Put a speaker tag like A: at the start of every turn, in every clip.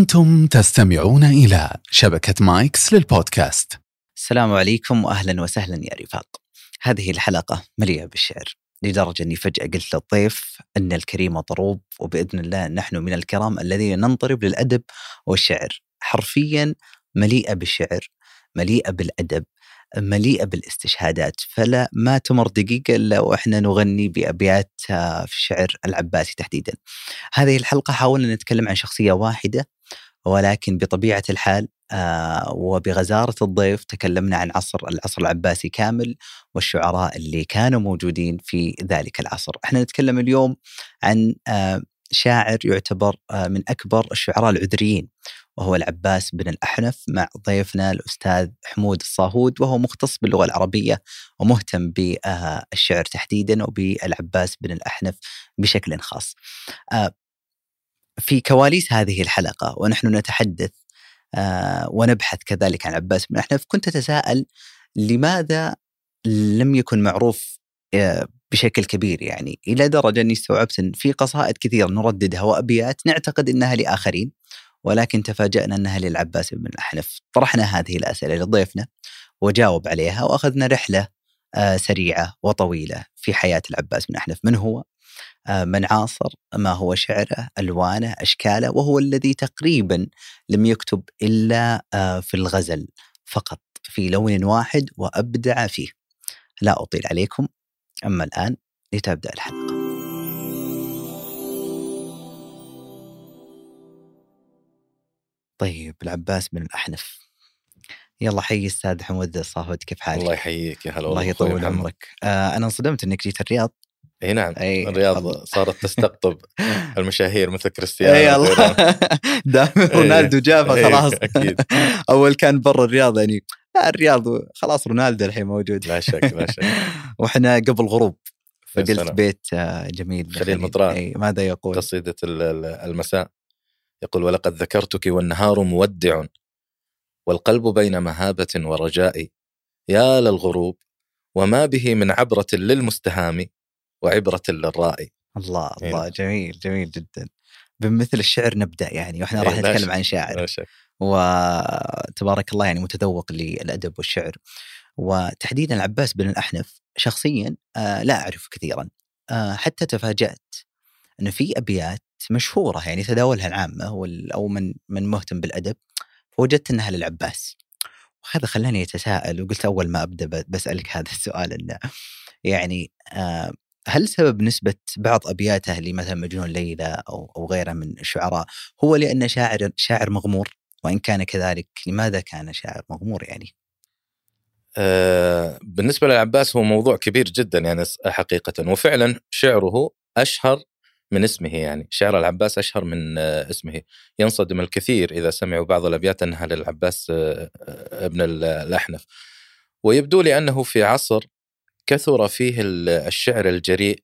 A: أنتم تستمعون إلى شبكة مايكس للبودكاست
B: السلام عليكم واهلا وسهلا يا رفاق. هذه الحلقة مليئة بالشعر لدرجة أني فجأة قلت للضيف إن الكريم ضروب وبإذن الله نحن من الكرام الذين ننضرب للأدب والشعر. حرفيا مليئة بالشعر، مليئة بالأدب، مليئة بالاستشهادات، فلا ما تمر دقيقة إلا وإحنا نغني بأبيات آه، في الشعر العباسي تحديدا. هذه الحلقة حاولنا نتكلم عن شخصية واحدة ولكن بطبيعة الحال آه وبغزارة الضيف تكلمنا عن عصر العصر العباسي كامل والشعراء اللي كانوا موجودين في ذلك العصر. إحنا نتكلم اليوم عن آه شاعر يعتبر آه من أكبر الشعراء العذريين وهو العباس بن الأحنف مع ضيفنا الأستاذ حمود الصاهود وهو مختص باللغة العربية ومهتم بالشعر تحديدا وبالعباس بن الأحنف بشكل خاص. في كواليس هذه الحلقة ونحن نتحدث آه ونبحث كذلك عن عباس. بن احنف كنت اتساءل لماذا لم يكن معروف آه بشكل كبير يعني. إلى درجة أني استوعبت أن في قصائد كثير نرددها وابيات نعتقد إنها لآخرين ولكن تفاجأنا أنها للعباس بن الأحنف، طرحنا هذه الأسئلة لضيفنا وجاوب عليها وأخذنا رحلة آه سريعة وطويلة في حياة العباس بن احنف، من هو؟ آه، من عاصر ما هو شعره ألوانه أشكاله وهو الذي تقريبا لم يكتب إلا آه، في الغزل فقط في لون واحد وأبدع فيه. لا أطيل عليكم أما الآن لتبدأ الحلقة. طيب العباس بن الأحنف. يلا حي أستاذ حمود الصاهود كيف حالك؟
C: الله يحييك يا هلا
B: الله يطول عمرك. آه أنا انصدمت إنك جيت الرياض.
C: إي نعم
B: أي
C: الرياض
B: الله.
C: صارت تستقطب المشاهير مثل كريستيانو إي.
B: الله. دام رونالدو جابها خلاص
C: أكيد.
B: أول كان برا الرياض يعني. لا الرياض خلاص رونالدو الحين موجود.
C: لا شك لا شك.
B: وإحنا قبل غروب فقلت. بيت آه، جميل.
C: خليل مطران.
B: ماذا يقول؟
C: ال- المساء. يقول ولقد ذكرتك والنهار مودع والقلب بين مهابة ورجاء. يا للغروب وما به من عبرة للمستهام. وعبرة للرائي.
B: الله
C: إيه.
B: الله جميل جميل جدا. بمثل الشعر نبدأ يعني وإحنا
C: إيه،
B: راح
C: لا
B: نتكلم. عن شاعر. وتبارك الله يعني متذوق للأدب والشعر. وتحديدا العباس بن الأحنف شخصيا آه، لا أعرف كثيرا. آه، حتى تفاجأت انه في أبيات مشهورة يعني تداولها العامة وال- أو من من مهتم بالأدب فوجدت إنها للعباس. وهذا خلاني أتساءل وقلت أول ما أبدأ ب- بسألك هذا السؤال إنه يعني آه، هل سبب نسبة بعض أبياته لمثلا مجنون ليلى أو أو غيره من الشعراء هو لأنه شاعر شاعر مغمور؟ وإن كان كذلك لماذا كان شاعر مغمور يعني؟
C: آه، بالنسبة للعباس هو موضوع كبير جدا يعني حقيقة. وفعلا شعره أشهر من اسمه يعني. شعر العباس أشهر من آه، اسمه. ينصدم الكثير إذا سمعوا بعض الأبيات أنها للعباس آه، آه، ابن ال- الأحنف. ويبدو لي أنه في عصر كثر فيه ال- الشعر الجريء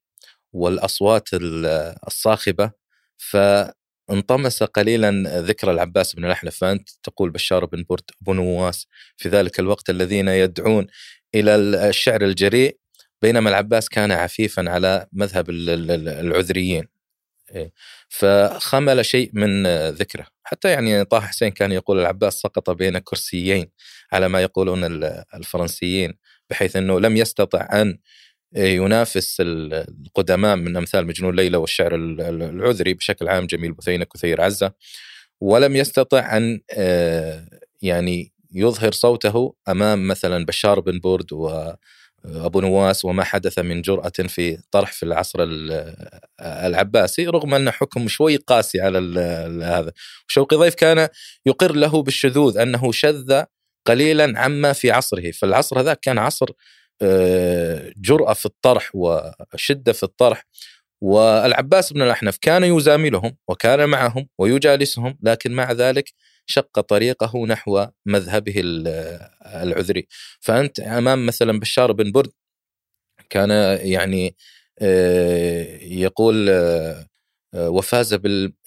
C: والأصوات ال- الصاخبة فانطمس قليلا ذكر العباس بن الأحنف فأنت تقول بشار بن برد بن نواس في ذلك الوقت الذين يدعون إلى الشعر الجريء بينما العباس كان عفيفا على مذهب ال- ال- العذريين. إيه. فخمل شيء من ذكره. حتى يعني طه حسين كان يقول العباس سقط بين كرسيين على ما يقولون ال- الفرنسيين. بحيث أنه لم يستطع أن ينافس ال- القدماء من أمثال مجنون ليلى والشعر ال- ال- العذري بشكل عام جميل بثينة كثير عزة. ولم يستطع أن آه، يعني يظهر صوته أمام مثلا بشار بن برد وابو نواس وما حدث من جرأة في طرح في العصر ال- العباسي رغم انه حكم شوي قاسي على هذا. شوقي ضيف كان يقر له بالشذوذ أنه شذ قليلا عما في عصره. فالعصر هذاك كان عصر آه، جرأة في الطرح وشدة في الطرح. والعباس بن الأحنف كان يزاملهم وكان معهم ويجالسهم لكن مع ذلك شق طريقه نحو مذهبه ال- العذري. فأنت أمام مثلا بشار بن برد كان يعني آه، يقول آه، آه، وفاز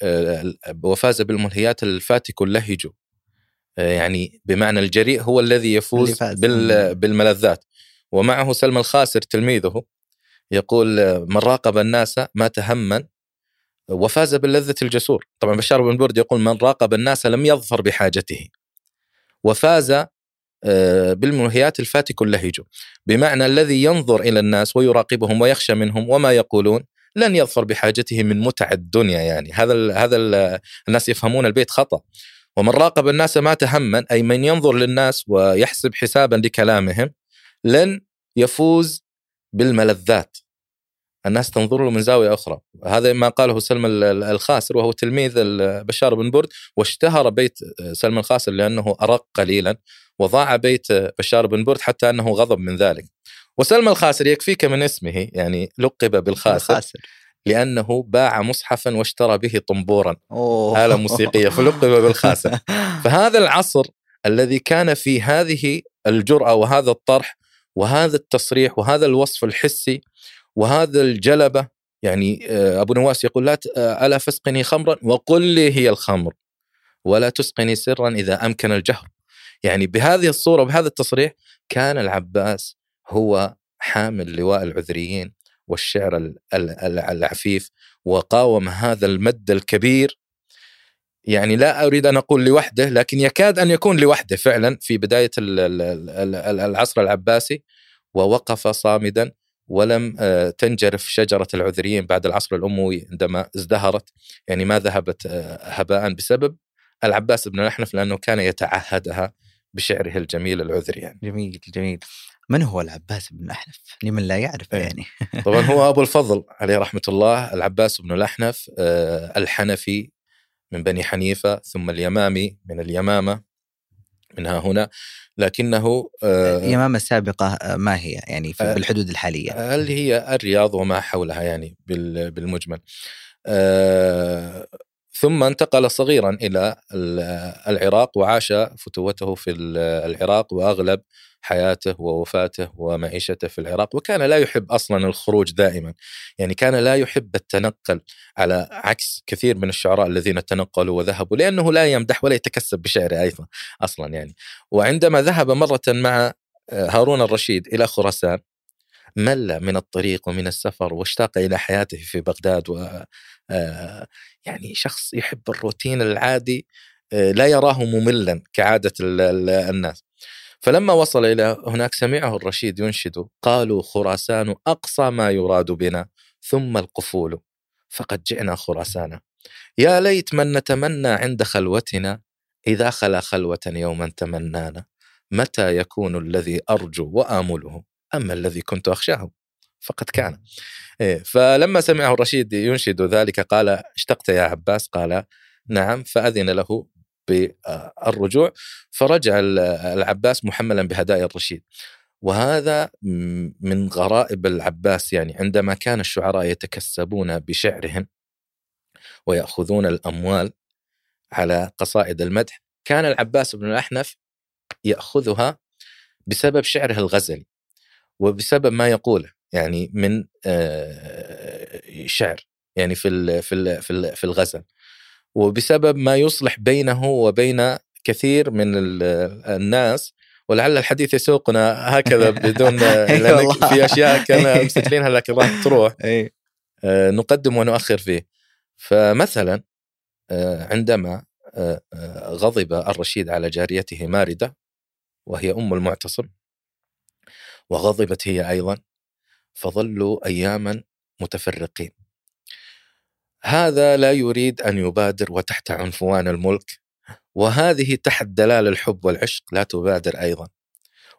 C: آه، وفاز بالملهيات الفاتك اللهج آه، يعني بمعنى الجريء هو الذي يفوز. بال. بالملذات. ومعه سلمى الخاسر تلميذه. يقول آه، من راقب الناس مات هما وفاز باللذة الجسور. طبعا بشار بن برد يقول من راقب الناس لم يظفر بحاجته. وفاز آه، بالمنهيات الفاتك اللهج بمعنى الذي ينظر إلى الناس ويراقبهم ويخشى منهم وما يقولون لن يظفر بحاجته من متع الدنيا يعني. هذا ال هذا ال الناس يفهمون البيت خطأ. ومن راقب الناس مات هما أي من ينظر للناس ويحسب حسابا لكلامهم لن يفوز بالملذات. الناس تنظر له من زاوية أخرى. هذا ما قاله سلم الخاسر وهو تلميذ بشار بن برد واشتهر بيت سلم الخاسر لأنه أرق قليلا وضاع بيت بشار بن برد حتى أنه غضب من ذلك. وسلم الخاسر يكفيك من اسمه يعني لقب بالخاسر. الخاسر. لأنه باع مصحفا واشترى به طنبورا. أوه. آلة موسيقية فلقب بالخاسر. فهذا العصر الذي كان في هذه الجرأة وهذا الطرح وهذا التصريح وهذا الوصف الحسي وهذا الجلبة يعني آه، أبو نواس يقول لا آه، ألا فاسقني خمرا؟ وقل لي هي الخمر. ولا تسقني سرا إذا أمكن الجهر. يعني بهذه الصورة وبهذا التصريح كان العباس هو حامل لواء العذريين. والشعر العفيف وقاوم هذا المد الكبير. يعني لا أريد أن أقول لوحده لكن يكاد أن يكون لوحده فعلا في بداية العصر العباسي ووقف صامدا ولم آه، تنجرف شجرة العذريين بعد العصر الأموي عندما ازدهرت. يعني ما ذهبت آه، هباء بسبب العباس بن الاحنف لأنه كان يتعهدها بشعره الجميل العذري يعني.
B: جميل جميل. من هو العباس بن الأحنف؟ لمن لا يعرف إيه. يعني
C: طبعا هو أبو الفضل عليه رحمة الله العباس بن الأحنف آه، الحنفي من بني حنيفة ثم اليمامي من اليمامة منها هنا لكنه
B: اليمامة السابقة آه، ما هي يعني في بالحدود الحالية
C: اللي هي الرياض وما حولها يعني بالمجمل ثم انتقل صغيرا إلى العراق وعاش فتوته في العراق وأغلب حياته ووفاته ومعيشته في العراق وكان لا يحب أصلا الخروج دائما. يعني كان لا يحب التنقل على عكس كثير من الشعراء الذين تنقلوا وذهبوا لأنه لا يمدح ولا يتكسب بشعره أيضا أصلا يعني. وعندما ذهب مرة مع هارون الرشيد إلى خراسان مل من الطريق ومن السفر واشتاق إلى حياته في بغداد و آه، يعني شخص يحب الروتين العادي آه، لا يراه مملا كعادة الناس. فلما وصل إلى هناك سمعه الرشيد ينشد قالوا خراسان أقصى ما يراد بنا ثم القفول. فقد جئنا خراسانا يا ليت من نتمنى عند خلوتنا إذا خلا خلوة يوما تمنانا. متى يكون الذي أرجو وآمله؟ أما الذي كنت أخشاه. فقد كان. إيه فلما سمعه الرشيد ينشد ذلك قال اشتقت يا عباس. قال نعم فأذن له بالرجوع فرجع العباس محملا بهدايا الرشيد. وهذا من غرائب العباس يعني عندما كان الشعراء يتكسبون بشعرهم ويأخذون الأموال على قصائد المدح كان العباس بن الأحنف يأخذها بسبب شعره الغزلي وبسبب ما يقوله يعني من شعر يعني في في في الغزل. وبسبب ما يصلح بينه وبين كثير من الناس ولعل الحديث يسوقنا هكذا بدون في أشياء كنا مسجلينها لكن راح تروح. آه، نقدم ونؤخر فيه. فمثلا آه، عندما آه، غضب الرشيد على جاريته ماردة وهي أم المعتصم وغضبت هي أيضا فظلوا اياما متفرقين. هذا لا يريد أن يبادر وتحت عنفوان الملك وهذه تحت دلال الحب والعشق لا تبادر أيضا.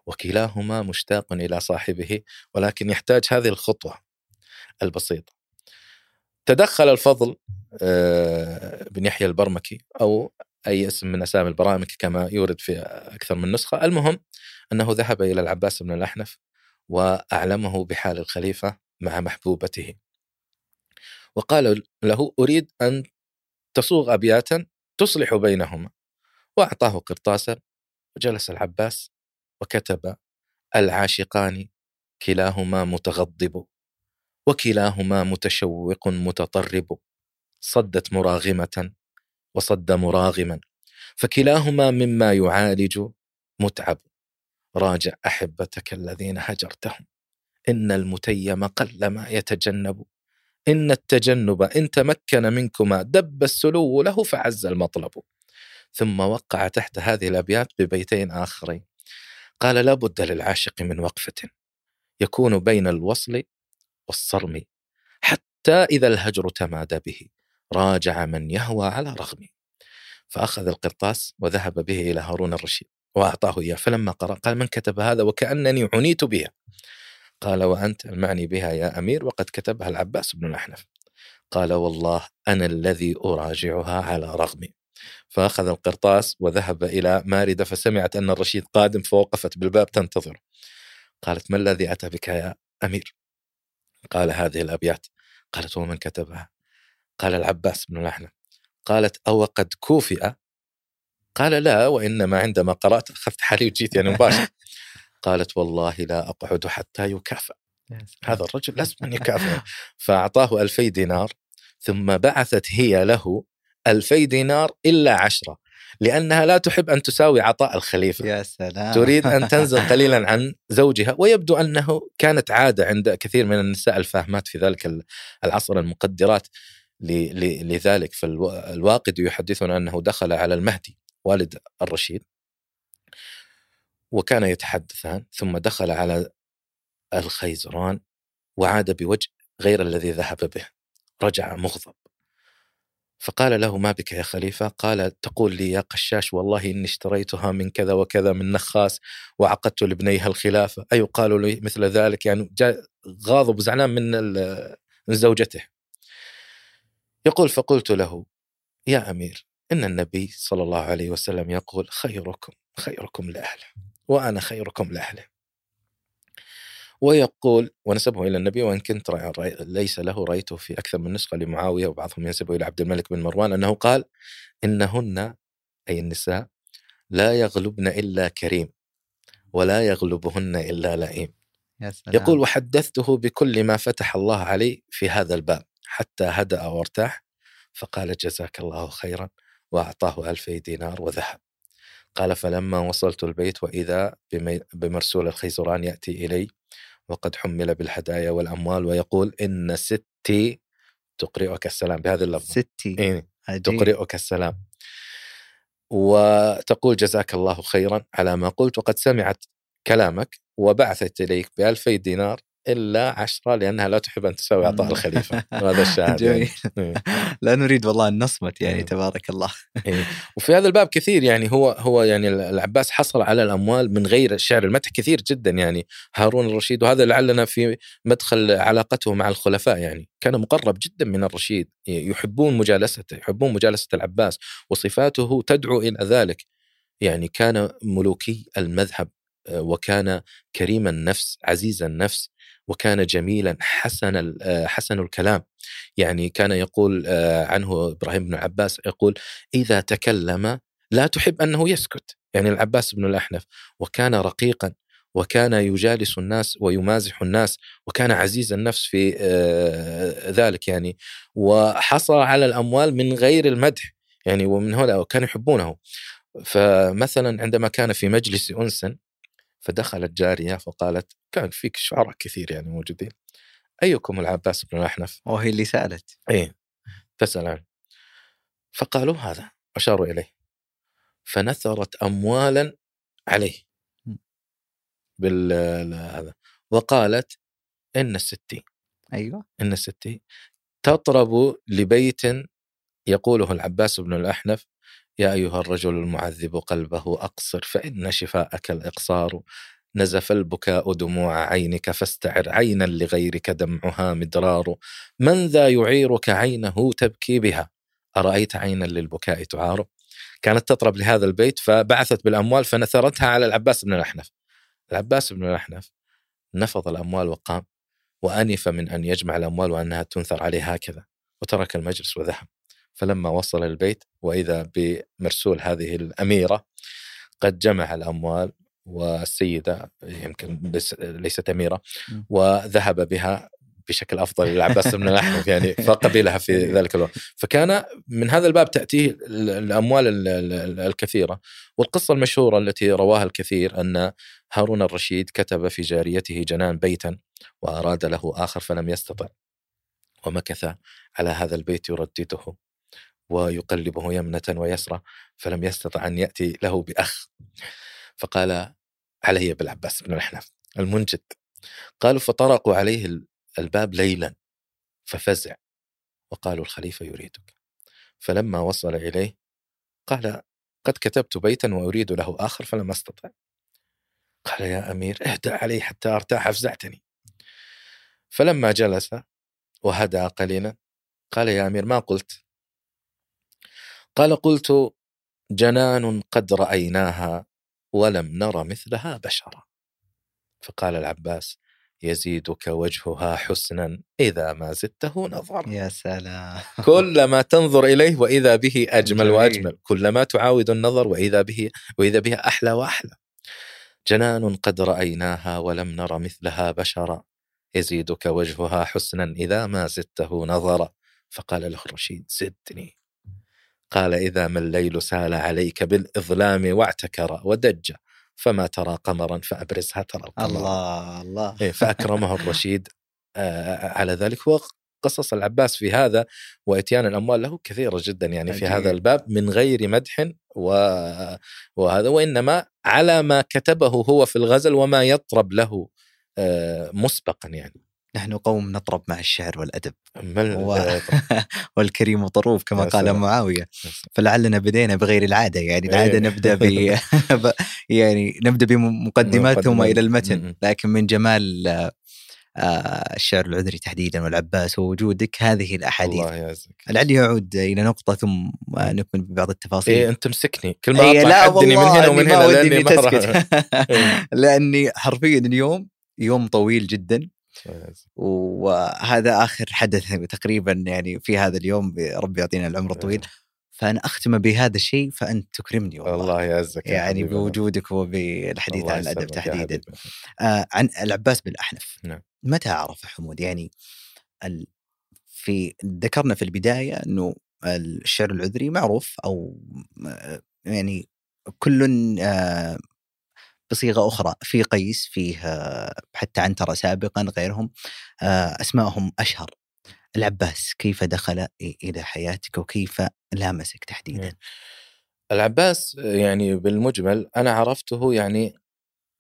C: وكلاهما مشتاق إلى صاحبه ولكن يحتاج هذه الخطوة البسيطة. تدخل الفضل آه، بن يحيى البرمكي أو أي اسم من أسامي البرامكي كما يورد في أكثر من نسخة. المهم أنه ذهب إلى العباس بن الأحنف وأعلمه بحال الخليفة مع محبوبته. وقال له أريد أن تصوغ أبياتا تصلح بينهما. وأعطاه قرطاسا وجلس العباس وكتب العاشقان كلاهما متغضب وكلاهما متشوق متطرب صدت مراغمة وصد مراغما فكلاهما مما يعالج متعب. راجع أحبتك الذين هجرتهم إن المتيم قلما يتجنب. إن التجنب إن تمكن منكما دب السلو له فعز المطلب. ثم وقع تحت هذه الأبيات ببيتين آخرين. قال لا بد للعاشق من وقفة يكون بين الوصل والصرم حتى إذا الهجر تمادى به راجع من يهوى على رغم فأخذ القرطاس وذهب به إلى هارون الرشيد وأعطاه إياه. فلما قرأ قال من كتب هذا وكأنني عنيت بها. قال وأنت المعني بها يا أمير وقد كتبها العباس بن الأحنف. قال والله أنا الذي أراجعها على رغمي. فأخذ القرطاس وذهب إلى ماردة فسمعت أن الرشيد قادم فوقفت بالباب تنتظر. قالت ما الذي أتى بك يا أمير؟ قال هذه الأبيات. قالت ومن كتبها؟ قال العباس بن الأحنف. قالت أو قد كوفئ قال لا وإنما عندما قرأت أخذت حالي وجيت يعني مباشرة قالت والله لا أقعد حتى يكافئ هذا الرجل لازم أن يكافئ فأعطاه ألفي دينار ثم بعثت هي له ألفي دينار إلا عشرة لأنها لا تحب أن تساوي عطاء الخليفة.
B: يا سلام.
C: تريد أن تنزل قليلا عن زوجها ويبدو أنه كانت عادة عند كثير من النساء الفاهمات في ذلك العصر المقدرات. لذلك فالواقد يحدثنا أنه دخل على المهدي والد الرشيد وكان يتحدثان ثم دخل على الخيزران وعاد بوجه غير الذي ذهب به. رجع مغضب. فقال له ما بك يا خليفة؟ قال تقول لي يا قشاش والله إني اشتريتها من كذا وكذا من نخاس وعقدت لابنيها الخلافة. أيقال لي مثل ذلك يعني جاء غاضب وزعلان من من زوجته. يقول فقلت له يا أمير إن النبي صلى الله عليه وسلم يقول خيركم خيركم لأهله. وأنا خيركم لأهله ويقول ونسبه إلى النبي وإن كنت رأي ليس له رأيته في أكثر من نسخة لمعاوية وبعضهم ينسبه إلى عبد الملك بن مروان أنه قال إنهن أي النساء لا يغلبن إلا كريم ولا يغلبهن إلا لئيم. يقول وحدثته بكل ما فتح الله علي في هذا الباب حتى هدأ وارتاح فقال جزاك الله خيرا وأعطاه ألفي دينار وذهب. قال فلما وصلت البيت وإذا بمرسول الخيزران يأتي إلي وقد حمل بالهدايا والأموال ويقول إن ستي تقرئك السلام بهذا اللفظ
B: ستي.
C: إيه تقرئك السلام. وتقول جزاك الله خيرا على ما قلت وقد سمعت كلامك وبعثت إليك بألفي دينار إلا عشرة لأنها لا تحب أن تساوي عطاء الخليفة هذا الشاهد
B: جميل.
C: يعني.
B: لا نريد والله أن نصمت يعني تبارك الله.
C: إيه. وفي هذا الباب كثير يعني هو هو يعني العباس حصل على الأموال من غير الشعر المدح كثير جدا يعني. هارون الرشيد وهذا لعلنا في مدخل علاقته مع الخلفاء يعني. كان مقرب جدا من الرشيد يحبون مجالسته يحبون مجالسة العباس وصفاته تدعو إلى ذلك. يعني كان ملوكي المذهب. وكان كريم النفس عزيز النفس وكان جميلا حسن حسن الكلام. يعني كان يقول عنه إبراهيم بن عباس يقول إذا تكلم لا تحب أنه يسكت. يعني العباس بن الأحنف. وكان رقيقا وكان يجالس الناس ويمازح الناس وكان عزيز النفس في ذلك يعني. وحصل على الأموال من غير المدح يعني ومن هؤلاء كانوا يحبونه. فمثلا عندما كان في مجلس أنس فدخلت جارية فقالت كان فيك شعراء كثير يعني موجودين. أيكم العباس بن الاحنف؟
B: وهي اللي سألت.
C: إيه تسأل. عنه فقالوا هذا أشاروا إليه. فنثرت اموالا عليه. بال هذا. وقالت إن الستي.
B: أيوه.
C: إن الستي تطرب لبيت يقوله العباس بن الأحنف يا أيها الرجل المعذب قلبه أقصر فإن شفاءك الإقصار. نزف البكاء دموع عينك فاستعر عينا لغيرك دمعها مدرار. من ذا يعيرك عينه تبكي بها؟ أرأيت عينا للبكاء تعار؟ كانت تطرب لهذا البيت فبعثت بالأموال فنثرتها على العباس بن الأحنف. العباس بن الأحنف نفض الأموال وقام وأنف من أن يجمع الأموال وأنها تنثر عليه هكذا وترك المجلس وذهب. فلما وصل البيت وإذا بمرسول هذه الأميرة قد جمع الأموال والسيدة يمكن ليست أميرة وذهب بها بشكل أفضل للعباس بن الاحنف يعني فقبلها في ذلك الوقت. فكان من هذا الباب تأتيه الأموال الكثيرة. والقصة المشهورة التي رواها الكثير أن هارون الرشيد كتب في جاريته جنان بيتا وأراد له آخر فلم يستطع ومكث على هذا البيت يردده. ويقلبه يمنة ويسرى فلم يستطع أن يأتي له بأخ. فقال علي بالعباس بن الأحنف المنجد. قالوا فطرقوا عليه الباب ليلا ففزع. وقالوا الخليفة يريدك. فلما وصل إليه قال قد كتبت بيتا وأريد له آخر فلم أستطع. قال يا أمير اهدأ علي حتى أرتاح أفزعتني. فلما جلس وهدأ قليلا قال يا أمير ما قلت؟ قال قلت جنان قد رأيناها ولم نر مثلها بشرا. فقال العباس يزيدك وجهها حسنا إذا ما زدته نظر
B: يا سلام.
C: كلما تنظر إليه وإذا به أجمل
B: جميل.
C: وأجمل. كلما تعاود النظر وإذا به وإذا بها أحلى وأحلى. جنان قد رأيناها ولم نر مثلها بشرا. يزيدك وجهها حسنا إذا ما زدته نظرا. فقال له الرشيد زدني. قال إذا ما الليل سال عليك بالإظلام واعتكر ودج فما ترى قمرا فأبرزها ترى القمر.
B: الله الله.
C: إيه، فأكرمه الرشيد. آه، على ذلك وقصص العباس في هذا وإتيان الأموال له كثيرة جدا. يعني في. هذا الباب من غير مدح و... وهذا وإنما على ما كتبه هو في الغزل وما يطرب له آه، مسبقا يعني.
B: نحن قوم نطرب مع الشعر والأدب و-
C: آه،
B: والكريم طروف كما قال. معاوية فلعلنا بدينا بغير العادة يعني العادة
C: إيه.
B: نبدأ ب يعني نبدأ بمقدمات ثم. إلى المتن. لكن من جمال آه، الشعر العذري تحديدا والعباس ووجودك هذه الأحاديث
C: الله يعزك
B: لعلي أعود إلى نقطة ثم نكمل ببعض التفاصيل
C: إيه أنت مسكني كل ما
B: إيه، لا
C: حدني من
B: والله
C: هنا ومن هنا ما
B: تسكت
C: إيه.
B: لأني حرفيا اليوم يوم طويل جدا. وهذا آخر حدث تقريبا يعني في هذا اليوم ربي يعطينا العمر الطويل. فأنا أختم بهذا الشيء فأنت تكرمني والله.
C: الله يعزك
B: يعني. بوجودك وبالحديث عن
C: الأدب
B: تحديدا. آه عن العباس بن الأحنف.
C: نعم.
B: متى عرف حمود؟ يعني ال... في ذكرنا في البداية إنه الشعر العذري معروف أو يعني كل آه، بصيغة أخرى في قيس فيه آه، حتى عنتره سابقا غيرهم آه، اسمائهم أشهر. العباس كيف دخل إلى حياتك وكيف لامسك تحديدا.
C: العباس يعني بالمجمل أنا عرفته يعني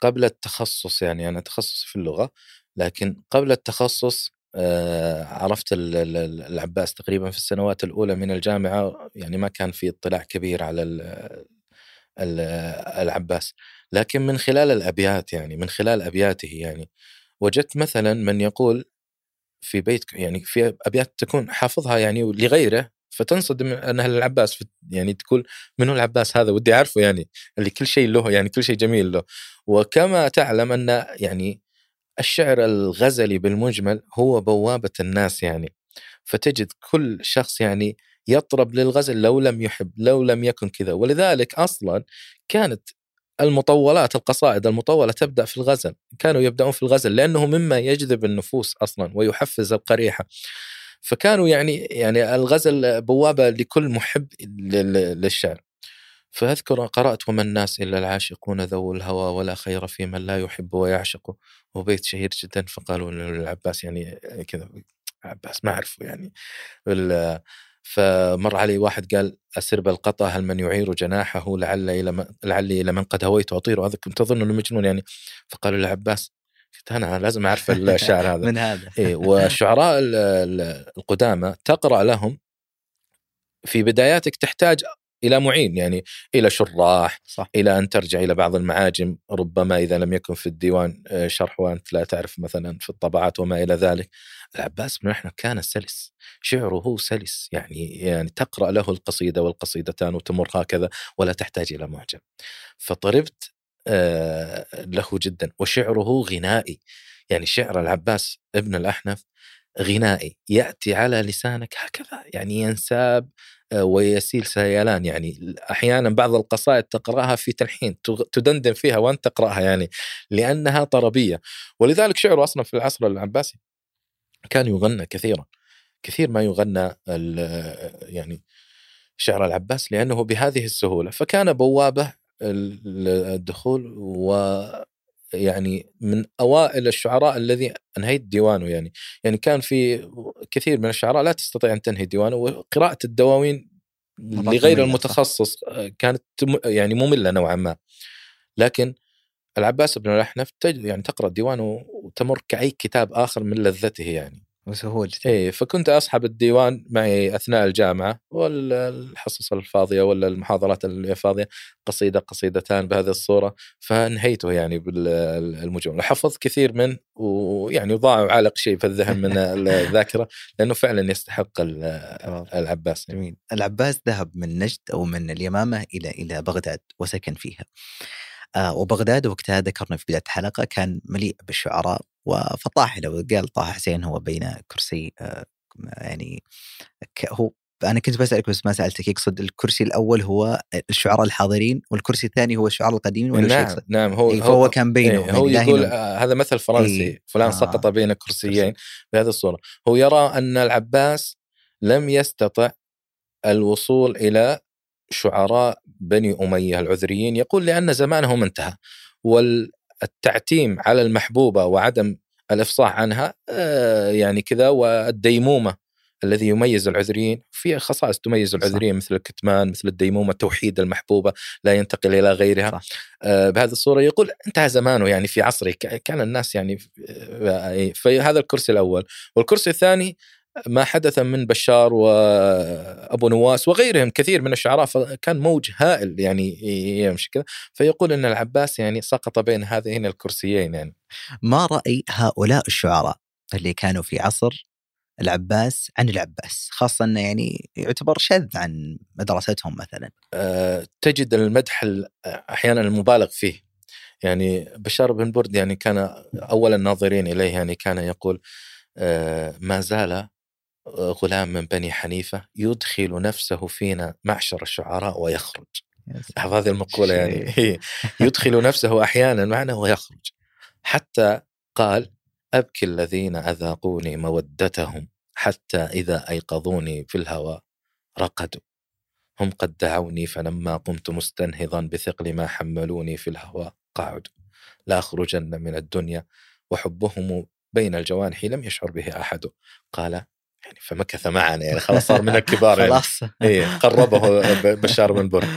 C: قبل التخصص يعني أنا تخصصي في اللغة لكن قبل التخصص آه، عرفت ال- ال- ال- العباس تقريبا في السنوات الأولى من الجامعة يعني ما كان في اطلاع كبير على ال- ال- العباس. لكن من خلال الأبيات يعني من خلال أبياته يعني. وجدت مثلا من يقول في بيت يعني في أبيات تكون حافظها يعني لغيره فتنصدم انها للعباس فت- يعني تقول من هو العباس هذا؟ ودي أعرفه يعني اللي كل شيء له يعني كل شيء جميل له. وكما تعلم أن يعني الشعر الغزلي بالمجمل هو بوابة الناس يعني. فتجد كل شخص يعني يطرب للغزل لو لم يحب لو لم يكن كذا. ولذلك أصلا كانت المطولات القصائد المطولة تبدأ في الغزل. كانوا يبدأون في الغزل لأنه مما يجذب النفوس أصلا ويحفز القريحة. فكانوا يعني يعني الغزل بوابة لكل محب لل- للشعر. فأذكر قرأت وما الناس إلا العاشقون ذو الهوى ولا خير في من لا يحب ويعشق وبيت شهير جدا فقالوا للعباس يعني كذا عباس ما أعرفه يعني. فمر علي واحد قال أسر بالقطا هل من يعير جناحه؟ لعل إلى من لعلي إلى من قد هويت أطير هذا كنت أظن أنه مجنون يعني. فقالوا للعباس قلت أنا لازم أعرف الشعر هذا.
B: من هذا.
C: إيه والشعراء ال- ال- القدامى تقرأ لهم في بداياتك تحتاج إلى معين يعني إلى شراح
B: صح.
C: إلى أن ترجع إلى بعض المعاجم. ربما إذا لم يكن في الديوان آه، شرح وأنت لا تعرف مثلا في الطبعات وما إلى ذلك. العباس بن احمد كان سلس شعره سلس يعني يعني تقرأ له القصيدة والقصيدتان وتمر هكذا ولا تحتاج إلى معجم. فطربت آه، له جدا وشعره غنائي. يعني شعر العباس ابن الأحنف غنائي يأتي على لسانك هكذا يعني ينساب آه، ويسيل سيلان يعني أحيانا بعض القصائد تقرأها في تلحين تدندن فيها وأنت تقرأها يعني لأنها طربية. ولذلك شعره أصلا في العصر العباسي كان يغنى كثيرا كثير ما يغنى يعني شعر العباس لأنه بهذه السهولة فكان بوابة ال- الدخول و يعني من أوائل الشعراء الذي انهيت ديوانه يعني يعني كان في كثير من الشعراء لا تستطيع أن تنهي ديوانه وقراءة الدواوين لغير. المتخصص كانت يعني مملة نوعا ما لكن العباس بن الأحنف يعني تقرأ ديوانه وتمر كأي كتاب آخر من لذته يعني.
B: وسهولة
C: إيه فكنت اسحب الديوان معي أثناء الجامعة والحصص الفاضية ولا المحاضرات الفاضيه قصيدة قصيدتان بهذه الصورة فانهيته يعني بالمجمل حفظت كثير منه ويعني ضاع وعالق شيء في الذهن من الذاكرة لأنه فعلا يستحق ال- العباس.
B: جميل. العباس ذهب من نجد أو من اليمامة إلى إلى بغداد وسكن فيها. آه وبغداد وقتها ذكرنا في بداية الحلقة كان مليء بالشعراء وفطاحله وقال طه حسين هو بين كرسي آه يعني هو أنا كنت بسألك بس ما سألتك يقصد الكرسي الأول هو الشعراء الحاضرين والكرسي الثاني هو الشعراء القديمين ولا
C: نعم
B: يقصد؟
C: نعم هو
B: إيه، فهو كان بينهم
C: إيه، هو
B: يعني
C: يقول آه، هذا مثل فرنسي
B: إيه،
C: فلان
B: آه.
C: سقط بين كرسيين بهذه الصورة هو يرى أن العباس لم يستطع الوصول إلى شعراء بني أمية العذريين يقول لأن زمانهم انتهى والتعتيم على المحبوبة وعدم الإفصاح عنها آه، يعني كذا والديمومة الذي يميز العذريين في خصائص تميز العذريين مثل الكتمان مثل الديمومة توحيد المحبوبة لا ينتقل إلى غيرها.
B: صح.
C: آه، بهذه الصورة يقول انتهى زمانه يعني في عصره كان الناس يعني آه، فهذا الكرسي الأول. والكرسي الثاني ما حدث من بشار وابو نواس وغيرهم كثير من الشعراء فكان موج هائل يعني يمشي كذا. فيقول إن العباس يعني سقط بين هذين الكرسيين يعني.
B: ما رأي هؤلاء الشعراء اللي كانوا في عصر العباس عن العباس؟ خاصة إنه يعني يعتبر شذ عن مدرستهم مثلا.
C: آه، تجد المدح ال- أحيانا المبالغ فيه. يعني بشار بن برد يعني كان أول الناظرين إليه يعني كان يقول آه، ما زال غلام من بني حنيفة يدخل نفسه فينا معشر الشعراء ويخرج. هذه المقولة يعني. هي يدخل نفسه أحيانا معنا ويخرج. حتى قال أبكي الذين أذاقوني مودتهم حتى إذا أيقظوني في الهوى رقدوا. هم قد دعوني فلما قمت مستنهضا بثقل ما حملوني في الهوى قعدوا. لا أخرجن من الدنيا وحبهم بين الجوانح لم يشعر به أحد. قال يعني فمكث معنا يعني خلاص صار من الكبار يعني.
B: خلاص.
C: إيه قربه بشار بن برد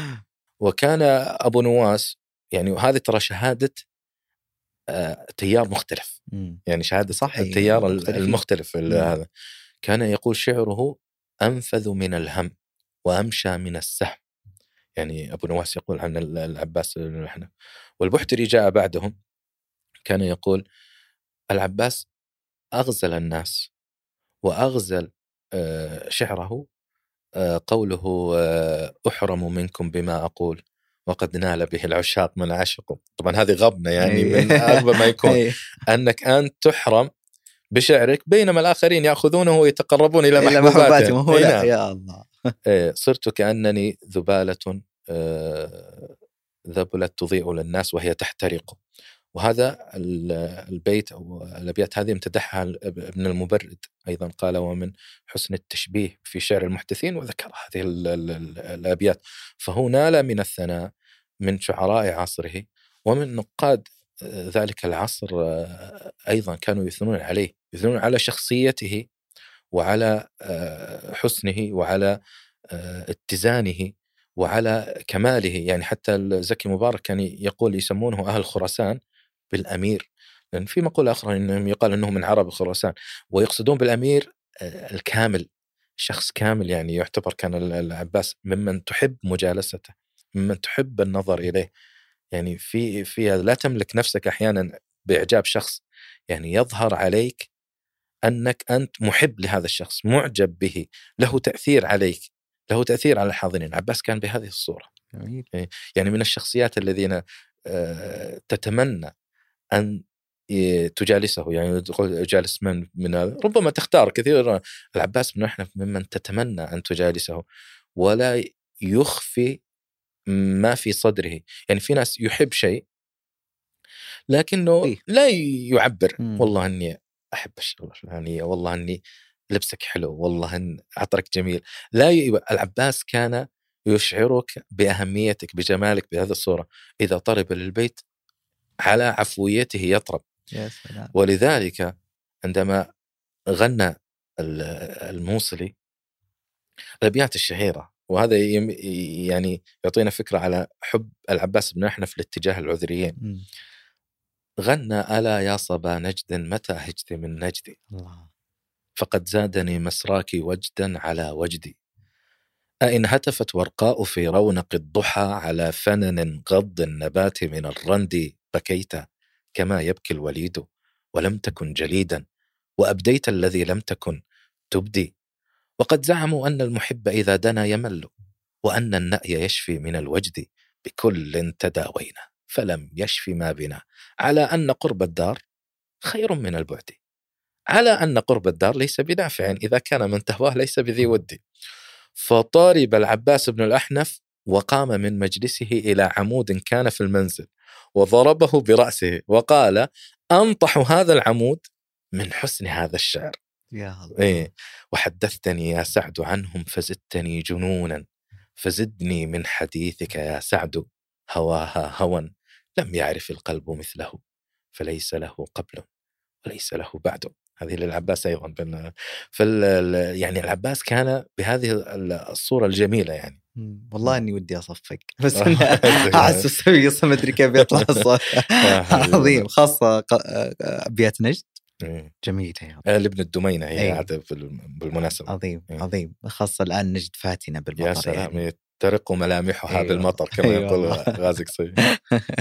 C: وكان أبو نواس يعني وهذه ترى شهادة آه، تيار مختلف. يعني شهادة
B: صح،
C: التيار. المختلف. هذا. كان يقول شعره أنفذ من الهم وأمشى من السهم يعني أبو نواس يقول عن ال- العباس بن والبحتري جاء بعدهم كان يقول العباس أغزل الناس وأغزل آه، شعره آه، قوله آه، أحرم منكم بما أقول وقد نال به العشاق من عشقوا طبعا هذه غبنة يعني من اغبى ما يكون.
B: إيه.
C: أنك انت تحرم بشعرك بينما الآخرين يأخذونه ويتقربون
B: إلى
C: محبوباتهم.
B: هو لا
C: نعم.
B: يا الله.
C: إيه، صرت كأنني ذبالة ذبلت تضيء للناس وهي تحترق. وهذا ال- البيت أو الأبيات هذه امتدحها ابن المبرد أيضا قال ومن حسن التشبيه في شعر المحدثين وذكر هذه ال- ال- ال- الأبيات. فهو نال من الثناء من شعراء عصره ومن نقاد ذلك العصر أيضا كانوا يثنون عليه يثنون على شخصيته وعلى آه، حسنه وعلى آه، اتزانه وعلى كماله. يعني حتى زكي مبارك كان يقول يسمونه أهل خراسان بالأمير لأن في مقولة أخرى إنهم يقال انه من عرب خراسان ويقصدون بالأمير الكامل شخص كامل يعني يعتبر كان ال- العباس ممن تحب مجالسته ممن تحب النظر إليه. يعني في في لا تملك نفسك أحيانا بإعجاب شخص يعني يظهر عليك أنك أنت محب لهذا الشخص معجب به له تأثير عليك له تأثير على الحاضرين عباس كان بهذه الصورة.
B: جميل.
C: يعني من الشخصيات الذين تتمنى أن تجالسه يعني تقول جالس من من هذا. ربما تختار كثير العباس بن احنف ممن تتمنى أن تجالسه ولا يخفي ما في صدره. يعني في ناس يحب شيء لكنه
B: إيه.
C: لا يعبر.
B: مم.
C: والله إني أحب الشغلة الفلانية والله إني لبسك حلو والله إن عطرك جميل. لا ي... العباس كان يشعرك بأهميتك بجمالك بهذه الصورة. إذا طلب للبيت على عفويته يطرب. ولذلك عندما غنى ال- الموصلي الابيات الشهيرة وهذا يعني يعطينا فكرة على حب العباس بن أحنف لاتجاه العذريين. غنى ألا يا صبا نجد متى هجت من نجدي؟
B: الله.
C: فقد زادني مسراك وجدا على وجدي. أإن هتفت ورقاء في رونق الضحى على فنن غض النبات من الرند بكيت كما يبكي الوليد ولم تكن جليدا وأبديت الذي لم تكن تبدي. وقد زعموا أن المحب إذا دنا يمل وأن النأي يشفي من الوجد بكل تداوينا فلم يشفي ما بنا. على أن قرب الدار خير من البعد. على أن قرب الدار ليس بنافع إذا كان من تهواه ليس بذي ود. فطارب العباس بن الأحنف وقام من مجلسه إلى عمود كان في المنزل وضربه برأسه وقال أنطح هذا العمود من حسن هذا الشعر.
B: يا الله.
C: إيه. وحدثتني يا سعد عنهم فزدتني جنونا فزدني من حديثك يا سعد هواها هوى لم يعرف القلب مثله فليس له قبل وليس له بعد. هذه للعباس أيضا فال يعني العباس كان بهذه الصورة الجميلة يعني.
B: والله إني ودي أصفق بس
C: آه.
B: أنا أحس قصه ما أدري كيف يطلع الصوت. عظيم خاصة ق- أبيات نجد
C: إيه.
B: جميلة يا
C: آه، لابن الدمينة هي
B: إيه.
C: عاد بال- بالمناسبة
B: عظيم
C: إيه.
B: عظيم خاصة الآن نجد فاتنة بالمطر
C: يا سلام
B: يعني.
C: ترق ملامحها
B: أيوة.
C: بالمطر كما
B: أيوة
C: يقول. غازي قصي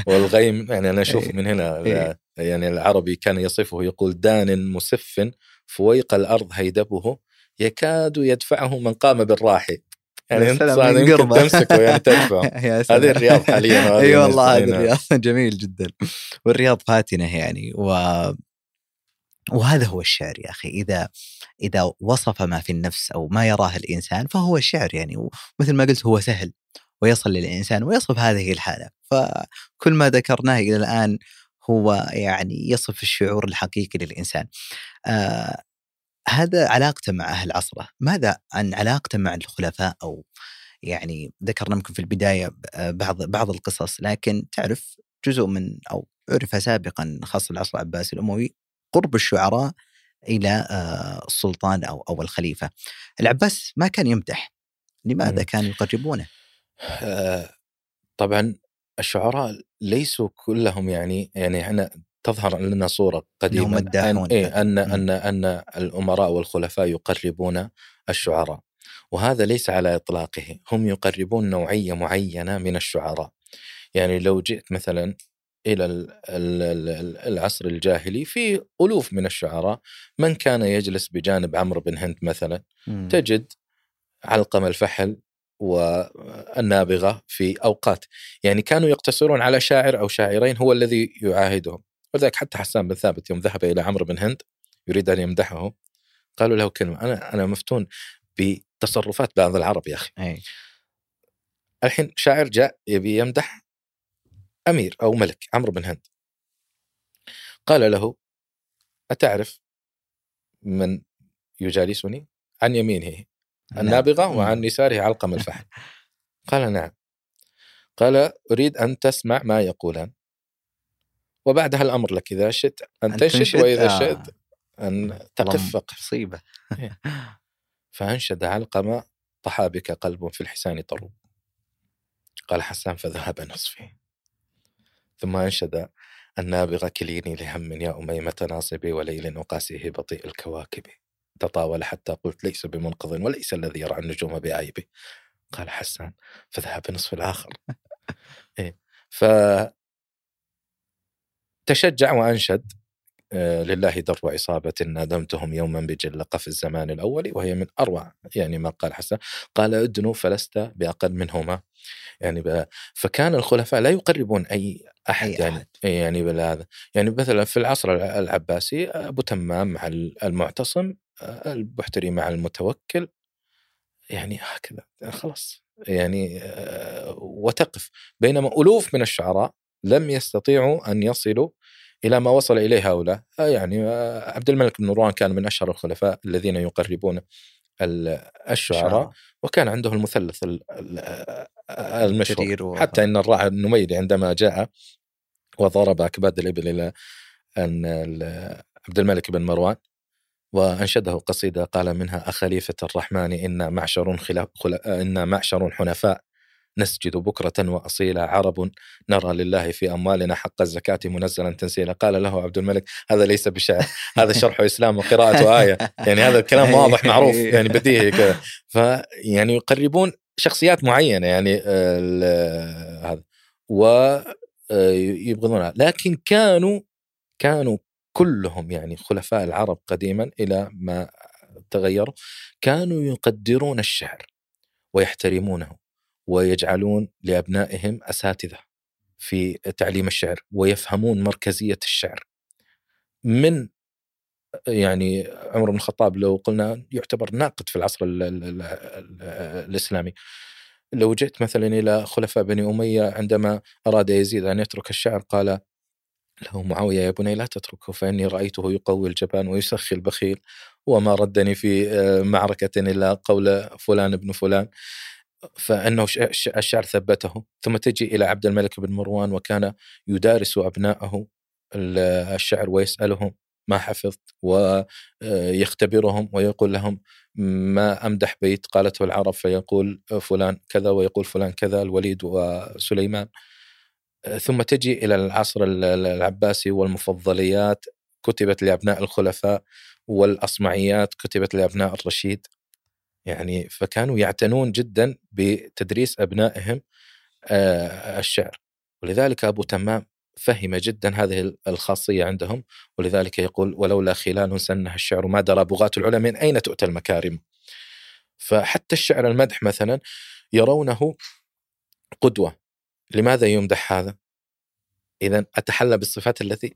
C: والغيم يعني أنا أشوف
B: إيه.
C: من هنا. يعني العربي كان يصفه يقول دان مسف فويق الأرض هيدبه يكاد يدفعه من قام بالراحي يعني انت
B: قربة.
C: تمسكه يعني تدفع. هذه الرياض حاليا
B: أي والله هذا
C: هنا.
B: الرياض جميل جدا والرياض فاتنة يعني و وهذا هو الشعر يا أخي إذا إذا وصف ما في النفس أو ما يراه الإنسان فهو الشعر يعني ومثل ما قلت هو سهل ويصل للإنسان ويصف هذه الحالة فكل ما ذكرناه إلى الآن هو يعني يصف الشعور الحقيقي للإنسان. آه هذا علاقته مع أهل عصره، ماذا عن علاقته مع الخلفاء أو يعني ذكرنا يمكن في البداية بعض بعض القصص لكن تعرف جزء من أو عرف سابقا خاصة العصر العباسي الأموي قرب الشعراء إلى السلطان أو أو الخليفة. العباس ما كان يمدح، لماذا. كانوا يقربونه؟
C: آه، طبعا الشعراء ليسوا كلهم يعني يعني إحنا تظهر لنا
B: إنهم مداحون.
C: أن, إيه أن
B: مم.
C: أن أن الأمراء والخلفاء يقربون الشعراء وهذا ليس على إطلاقه هم يقربون نوعية معينة من الشعراء يعني لو جئت مثلا ال- العصر الجاهلي في ألوف من الشعراء من كان يجلس بجانب عمرو بن هند مثلا
B: مم.
C: تجد علقم الفحل والنابغة في أوقات يعني كانوا يقتصرون على شاعر أو شاعرين هو الذي يعاهدهم ولذلك حتى حسان بن ثابت يوم ذهب إلى عمرو بن هند يريد أن يمدحه قالوا له كلمة أنا أنا مفتون بتصرفات بعض العرب يا أخي.
B: أي.
C: الحين شاعر جاء يبي يمدح أمير أو ملك عمرو بن هند. قال له أتعرف من يجالسني؟ عن يمينه النابغة
B: مم.
C: وعن يساره علقم الفحل. قال نعم. قال أريد أن تسمع ما يقولان. وبعدها الأمر لك إذا شئت. أن تنشد؟ وإذا
B: آه.
C: شئت أن تقف
B: والله
C: فقف
B: مصيبه
C: فأنشد علقم طحى بك قلب في الحسان طروب قال حسان فذهب نصفي. ثم أنشد النابغة كليني لهم يا أميمة ناصبي وليل وقاسيه بطيء الكواكب. تطاول حتى قلت ليس بمنقذ وليس الذي يرى النجوم بعيبه قال حسان فذهب نصف الآخر. إيه. ف تشجع وأنشد آه، لله در عصابة نادمتهم يوما بجلقة في الزمان الأول وهي من أروع يعني ما قال حسن قال ادنوا فلست بأقل منهما يعني. فكان الخلفاء لا يقربون أي أحد
B: أي
C: يعني
B: أحد.
C: إيه يعني بالهذا يعني مثلا في العصر الع- العباسي أبو تمام مع المعتصم آه، البحتري مع المتوكل يعني هكذا خلاص يعني آه، وتقف بينما ألوف من الشعراء لم يستطيعوا أن يصلوا إلى ما وصل إليه هؤلاء. آه، يعني آه، عبد الملك بن مروان كان من أشهر الخلفاء الذين يقربون ال- الشعراء وكان عنده المثلث ال- ال- المشهور. حتى إن الراعي النميري عندما جاء وضرب أكباد الإبل إلى أن ال- عبد الملك بن مروان وأنشده قصيدة قال منها أخليفة الرحمن إنا معشر خلا خلا إنا معشر حنفاء نسجد بكرة وأصيلا. عرب نرى لله في أموالنا حق الزكاة منزلا تنسيلا قال له عبد الملك هذا ليس بشعر هذا شرح إسلام وقراءة آية. يعني هذا الكلام واضح معروف يعني بديهي كذا. فيعني يقربون شخصيات معينة يعني آه، هذا. ويبغضونها لكن كانوا كانوا كلهم يعني خلفاء العرب قديما إلى ما تغيروا كانوا يقدرون الشعر ويحترمونه. ويجعلون لأبنائهم أساتذة في تعليم الشعر ويفهمون مركزية الشعر. من يعني عمر بن الخطاب لو قلنا يعتبر ناقد في العصر ال ال ال ال الإسلامي. لو جئت مثلا إلى خلفاء بني أمية عندما أراد يزيد أن يترك الشعر قال له معاوية يا بني لا تتركه فإني رأيته يقوي الجبان ويسخي البخيل وما ردني في آه، معركة إلا قول فلان ابن فلان. فأنه الشعر ثبته ثم تجي إلى عبد الملك بن مروان وكان يدارس أبنائه ال- الشعر ويسألهم ما حفظت ويختبرهم ويقول لهم ما أمدح بيت؟ قالته العرب فيقول فلان كذا ويقول فلان كذا الوليد وسليمان. ثم تجي إلى العصر ال- ال- العباسي والمفضليات كتبت لأبناء الخلفاء والأصمعيات كتبت لأبناء الرشيد. يعني فكانوا يعتنون جدا بتدريس أبنائهم آه، الشعر ولذلك أبو تمام فهم جدا هذه الخاصية عندهم ولذلك يقول ولولا خلال سنها الشعر ما درى بغاة العلا من أين تؤتى المكارم فحتى الشعر المدح مثلا يرونه قدوة لماذا يمدح هذا؟ اذا أتحلى بالصفات التي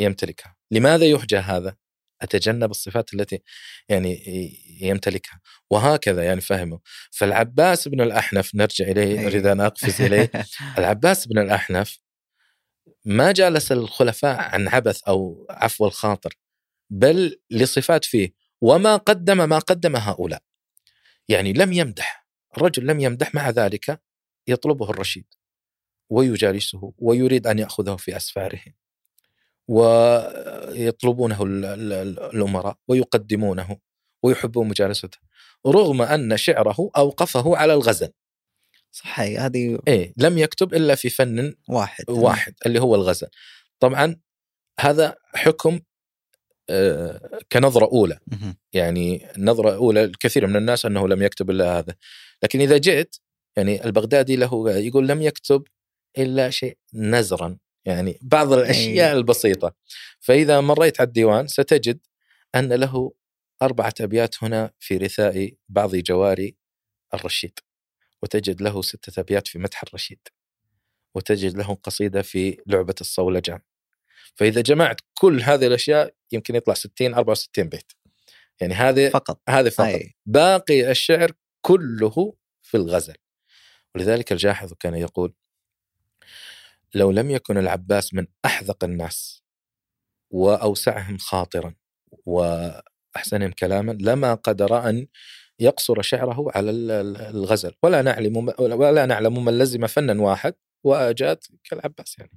C: يمتلكها لماذا يهجى هذا؟ أتجنب الصفات التي يعني يمتلكها. وهكذا يعني فهموا. فالعباس بن الأحنف نرجع
B: إليه.
C: اريد أن أقفز إليه. العباس بن الأحنف ما جالس الخلفاء عن عبث أو عفو الخاطر بل لصفات فيه. وما قدم ما قدم هؤلاء. يعني لم يمدح. الرجل لم يمدح مع ذلك يطلبه الرشيد ويجالسه ويريد أن يأخذه في أسفاره. ويطلبونه ال- ال- الأمراء ويقدمونه ويحبون مجالسته رغم أن شعره أوقفه على الغزل.
B: صح هي هذه
C: إيه لم يكتب إلا في فن
B: واحد.
C: واحد اللي هو الغزل. طبعا هذا حكم آه، كنظرة أولى.
B: مهم.
C: يعني النظره الاولى الكثير من الناس أنه لم يكتب إلا هذا. لكن إذا جئت يعني البغدادي له يقول لم يكتب إلا شيء نزرا. يعني بعض الأشياء
B: أي.
C: البسيطة. فإذا مريت على الديوان ستجد أن له أربعة أبيات هنا في رثاء بعض جواري الرشيد وتجد له ستة أبيات في مدح الرشيد وتجد له قصيدة في لعبة الصولجان. فإذا جمعت كل هذه الأشياء يمكن يطلع 60 64 بيت. يعني هذه
B: فقط.
C: هذه فقط.
B: أي.
C: باقي الشعر كله في الغزل. ولذلك الجاحظ كان يقول لو لم يكن العباس من أحذق الناس وأوسعهم خاطرا وأحسنهم كلاما لما قدر أن يقصر شعره على ال- ال- الغزل. ولا نعلم ولا نعلم من لزم فنا واحد وأجاد كالعباس يعني.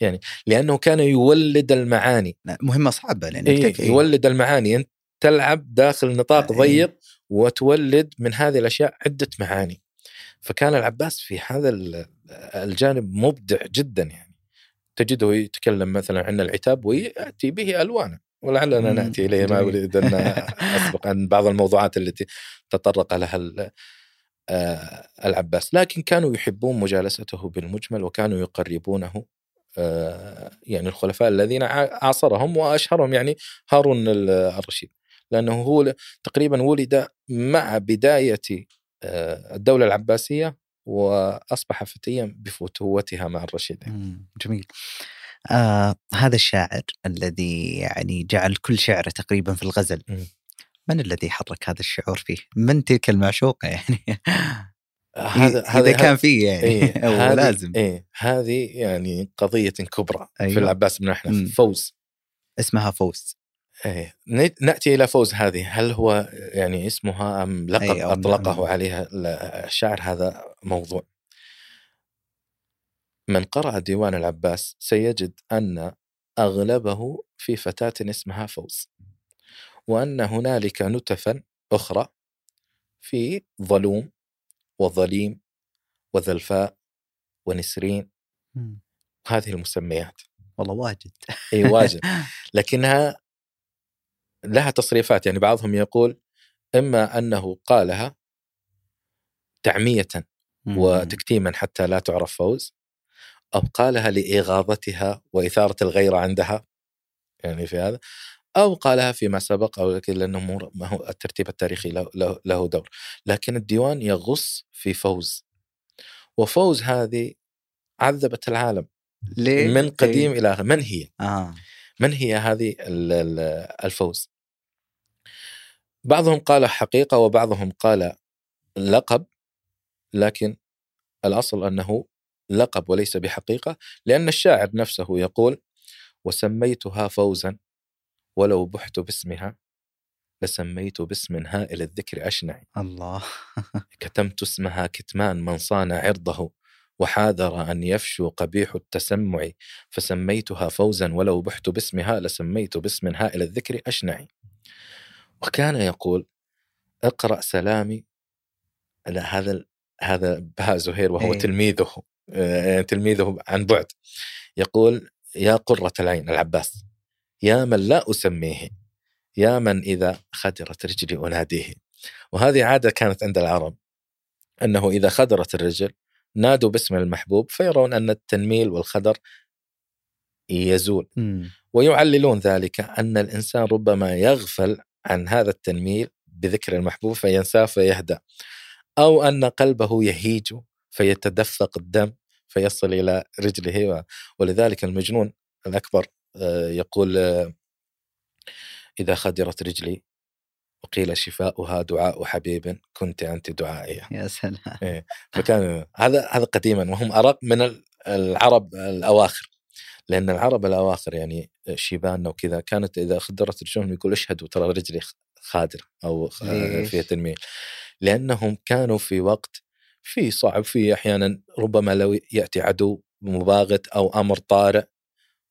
C: يعني لأنه كان يولد المعاني.
B: مهمة صعبة لأن
C: إيه يولد المعاني. أنت تلعب داخل نطاق
B: إيه.
C: ضيق وتولد من هذه الأشياء عدة معاني. فكان العباس في هذا ال- الجانب مبدع جدا يعني. تجده يتكلم مثلا عن العتاب ويأتي به الوانا ولعلنا نأتي إليه ما. أريد أن أسبق عن بعض الموضوعات التي تطرق لها آه، العباس. لكن كانوا يحبون مجالسته بالمجمل وكانوا يقربونه آه، يعني الخلفاء الذين عاصرهم وأشهرهم يعني هارون ال- الرشيد. لأنه هو تقريبا ولد مع بداية آه، الدولة العباسية وأصبح فتيا بفتوتها مع الرشيد
B: مم، جميل آه هذا الشاعر الذي يعني جعل كل شعره تقريبا في الغزل
C: مم.
B: من الذي حرك هذا الشعور فيه؟ من تلك المعشوقة يعني؟
C: هذا
B: إذا
C: هذا
B: كان فيه يعني
C: إيه هذه-
B: لازم
C: إيه هذه يعني قضية كبرى
B: أيوة.
C: في العباس بن احنف. فوز
B: اسمها فوز
C: ن- نأتي إلى فوز هذه. هل هو يعني اسمها أم لقب
B: أو
C: أطلقه
B: نعم.
C: عليها ال- الشاعر هذا موضوع؟ من قرأ ديوان العباس سيجد أن أغلبه في فتاة اسمها فوز وأن هنالك نتفا أخرى في ظلوم وظليم وذلفاء ونسرين.
B: مم.
C: هذه المسميات.
B: والله واجد.
C: اي واجد. لكنها لها تصريفات يعني بعضهم يقول إما أنه قالها
B: تعمية.
C: وتكتيما حتى لا تعرف فوز أو قالها لإغاظتها وإثارة الغيره عندها يعني في هذا أو قالها فيما سبق أو لكن لأنه ما هو الترتيب التاريخي له, له, دور لكن الديوان يغص في فوز وفوز هذه عذبت العالم
B: ليه؟
C: من قديم
B: إيه.
C: إلى آخر من هي؟
B: آه
C: من هي هذه ال- ال- الفوز؟ بعضهم قال حقيقة وبعضهم قال لقب لكن الأصل أنه لقب وليس بحقيقة لأن الشاعر نفسه يقول وسميتها فوزا ولو بحت باسمها لسميت باسم هائل الذكر اشنع
B: الله.
C: كتمت اسمها كتمان من صان عرضه وحاذر أن يفشو قبيح التسمع فسميتها فوزا ولو بحت باسمها لسميت باسم هائل الذكر أشنع وكان يقول اقرأ سلامي على هذا هذا بهاء زهير وهو
B: إيه.
C: تلميذه آه، تلميذه عن بعد يقول يا قرة العين العباس يا من لا أسميه يا من إذا خدرت رجلي أناديه وهذه عادة كانت عند العرب أنه إذا خدرت الرجل نادوا باسم المحبوب فيرون أن التنميل والخدر يزول
B: مم.
C: ويعللون ذلك أن الإنسان ربما يغفل عن هذا التنميل بذكر المحبوب فينساه فيهدأ. أو أن قلبه يهيج فيتدفق الدم فيصل إلى رجله ولذلك المجنون الأكبر آه، يقول آه، إذا خدرت رجلي وقيل شفاؤها دعاء حبيب كنت أنت دعائي
B: يا سلام.
C: فكان هذا هذا قديما وهم أرق من ال- العرب الأواخر. لأن العرب الأواخر يعني شيبان وكذا كانت إذا خدرت رجلهم يقول اشهدوا ترى رجلي خادر
B: أو؟
C: فيها تنميل لأنهم كانوا في وقت في صعب في أحيانا ربما لو يأتي عدو مباغت أو أمر طارئ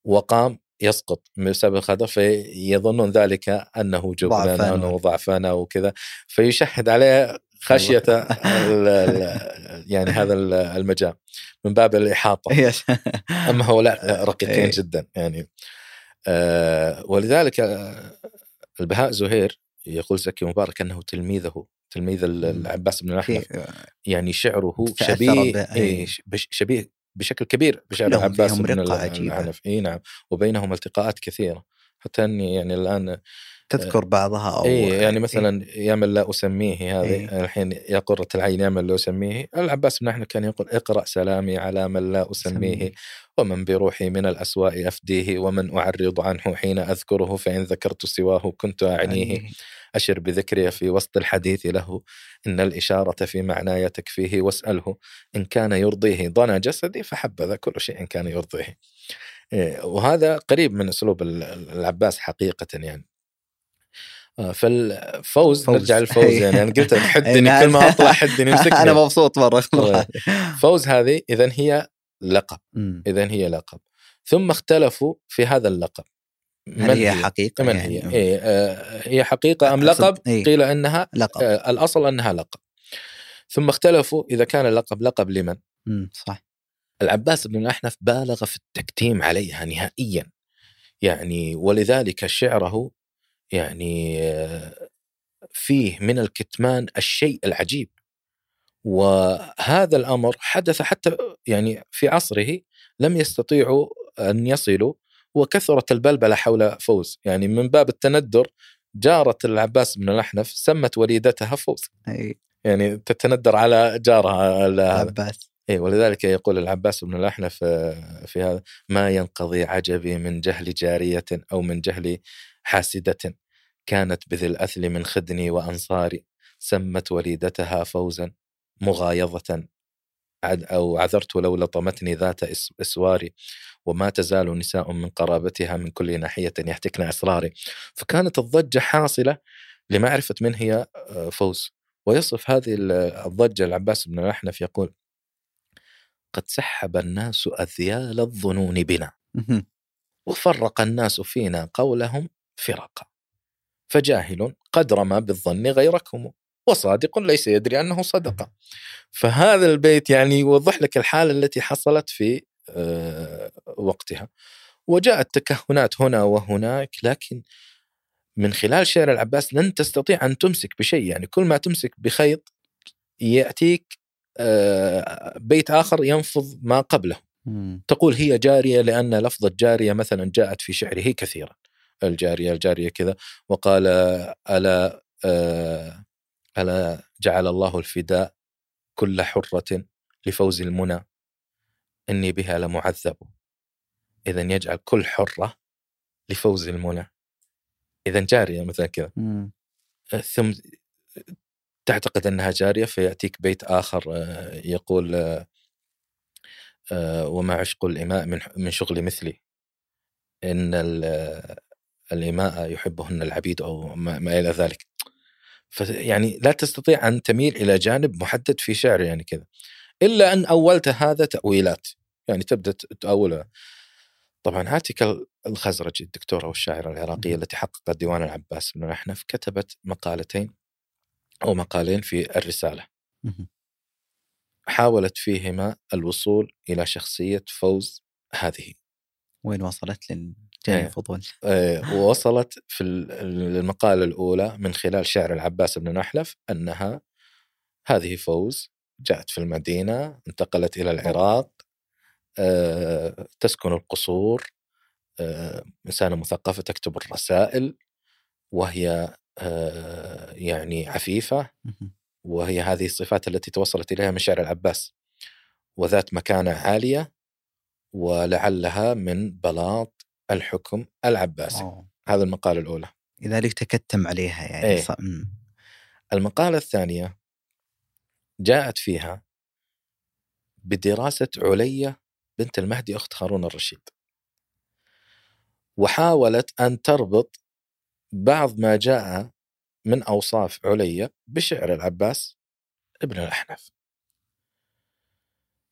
C: وقام يسقط بسبب الخدر فيظنون ذلك أنه جبنا انه ضعفنا وكذا فيشهد عليه خشية ال- ال- يعني هذا ال- المجال من باب
B: الإحاطة.
C: أما هؤلاء رقيقين
B: إيه.
C: جدا يعني آه ولذلك آه، البهاء زهير يقول زكي مبارك أنه تلميذه تلميذ ال- العباس بن الاحنف
B: في
C: يعني شعره شبيه إيه
B: إيه.
C: شبيه بشكل كبير بشعر العباس بن
B: رقة
C: ال-
B: عجيبة.
C: العنف إي نعم وبينهم التقاءات كثيرة حتى أني يعني الآن
B: تذكر بعضها أو
C: إي يعني مثلا يا من لا أسميه هذه
B: إيه.
C: الحين يا قرة العين يا من لا أسميه العباس بن إحنا كان يقول اقرأ سلامي على من لا أسميه
B: سميه.
C: ومن بروحي من الأسواء أفديه ومن أعرض عنه حين أذكره فإن ذكرت سواه كنت
B: يعني
C: أشر بذكري في وسط الحديث له إن الإشارة في معناي تكفيه واسأله. إن كان يرضيه ضنا جسدي فحبذا كل شيء كان يرضيه. إيه، وهذا قريب من أسلوب ال- العباس حقيقة يعني. آه، فالفوز
B: فوز.
C: نرجع للفوز يعني. أنا قلت
B: إيه،
C: حدني
B: نعم.
C: كل ما أطلع حدني
B: أنا
C: يمسكني
B: مبسوط مره
C: طيب. فوز هذه اذا هي لقب
B: مم.
C: اذا هي لقب ثم اختلفوا في هذا اللقب
B: هل هي حقيقة
C: من
B: يعني
C: هي؟ إيه آه، هي حقيقة أم لقب؟
B: إيه.
C: قيل أنها
B: لقب
C: آه، الأصل أنها لقب ثم اختلفوا إذا كان اللقب لقب لمن؟
B: مم. صح
C: العباس بن الأحنف بالغ في التكتيم عليها نهائيا يعني ولذلك شعره يعني آه، فيه من الكتمان الشيء العجيب وهذا الأمر حدث حتى يعني في عصره لم يستطيعوا أن يصلوا وكثرت البلبلة حول فوز. يعني من باب التندر جارة العباس بن الأحنف سمت وليدتها فوز.
B: أي.
C: يعني تتندر على جارها ال- هذا
B: عباس
C: إيه ولذلك يقول العباس بن الأحنف آه، في هذا ما ينقضي عجبي من جهل جارية أو من جهل حاسدة. كانت بذي الأثل من خدني وأنصاري. سمت وليدتها فوزا. مغايظة. أو عذرت لو لطمتني ذات إس- إسواري وما تزال نساء من قرابتها من كل ناحية يحتكن أسراري. فكانت الضجة حاصلة لمعرفة من هي آه، فوز. ويصف هذه ال- الضجة العباس بن الأحنف يقول قد سحب الناس أذيال الظنون بنا. وفرق الناس فينا قولهم فرقا. فجاهل قد رمى بالظن غيركم. وصادق ليس يدري أنه صدق. فهذا البيت يعني يوضح لك الحالة التي حصلت في آه، وقتها. وجاءت تكهنات هنا وهناك لكن من خلال شعر العباس لن تستطيع أن تمسك بشيء. يعني كل ما تمسك بخيط يأتيك آه، بيت آخر ينفض ما قبله.
B: مم.
C: تقول هي جارية لأن لفظة جارية مثلا جاءت في شعره كثيرا. الجارية الجارية كذا. وقال ألا آه، ألا جعل الله الفداء كل حرة لفوز المنى؟ إني بها لمعذب. إذا يجعل كل حرة لفوز المنى. إذا جارية مثلا كذا.
B: مم.
C: ثم تعتقد أنها جارية فيأتيك بيت آخر آه، يقول آه، وما عشق الإماء من شغل مثلي. إن ال- الإماء يحبهن العبيد أو ما إلى ذلك. فيعني لا تستطيع أن تميل إلى جانب محدد في شعر يعني كذا. إلا أن أولت هذا تأويلات. يعني تبدأ تاولها طبعا هاتك الخزرجي الدكتورة والشاعرة العراقية التي حققت ديوان العباس بن الاحنف كتبت مقالتين أو مقالين في الرسالة.
B: مهم.
C: حاولت فيهما الوصول إلى شخصية فوز هذه.
B: وين وصلت
C: إيه.
B: للجانب الفضول
C: آه، ووصلت في ال- المقالة الأولى من خلال شعر العباس بن نحلف أنها هذه فوز جاءت في المدينة انتقلت إلى العراق آه، تسكن القصور آه، إنسانة مثقفة تكتب الرسائل وهي آه، يعني عفيفة. وهي هذه الصفات التي توصلت إليها من شعر العباس وذات مكانة عالية ولعلها من بلاط الحكم العباسي
B: أوه.
C: هذا المقالة الأولى
B: لذلك تكتم عليها يعني
C: إيه.
B: ص...
C: المقالة الثانية جاءت فيها بدراسة علية بنت المهدي أخت هارون الرشيد وحاولت أن تربط بعض ما جاء من أوصاف علية بشعر العباس ابن الأحنف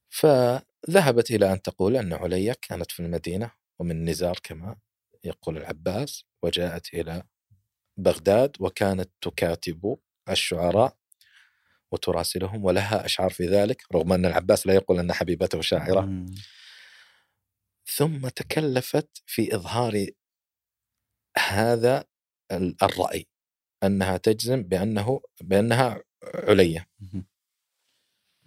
C: فذهبت إلى أن تقول أن علية كانت في المدينة ومن نزار كما يقول العباس وجاءت إلى بغداد وكانت تكاتب الشعراء وتراسلهم ولها أشعار في ذلك رغم أن العباس لا يقول أن حبيبته شاعرة
B: مم.
C: ثم تكلفت في إظهار هذا ال- الرأي أنها تجزم بأنه بأنها
B: مهم.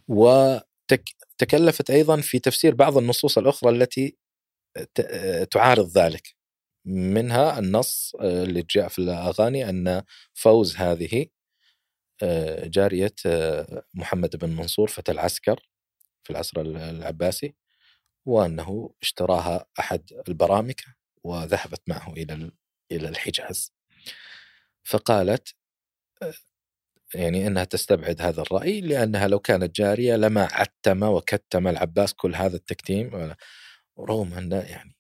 C: وتكلفت أيضا في تفسير بعض النصوص الأخرى التي تعارض ذلك. منها النص آه، اللي جاء في الأغاني أن فوز هذه آه، جارية آه، محمد بن منصور فتى العسكر في العصر العباسي وأنه اشتراها أحد البرامكة وذهبت معه إلى إلى الحجاز. فقالت آه، يعني أنها تستبعد هذا الرأي لأنها لو كانت جارية لما عتم وكتم العباس كل هذا التكتيم ولا- رغم أن يعني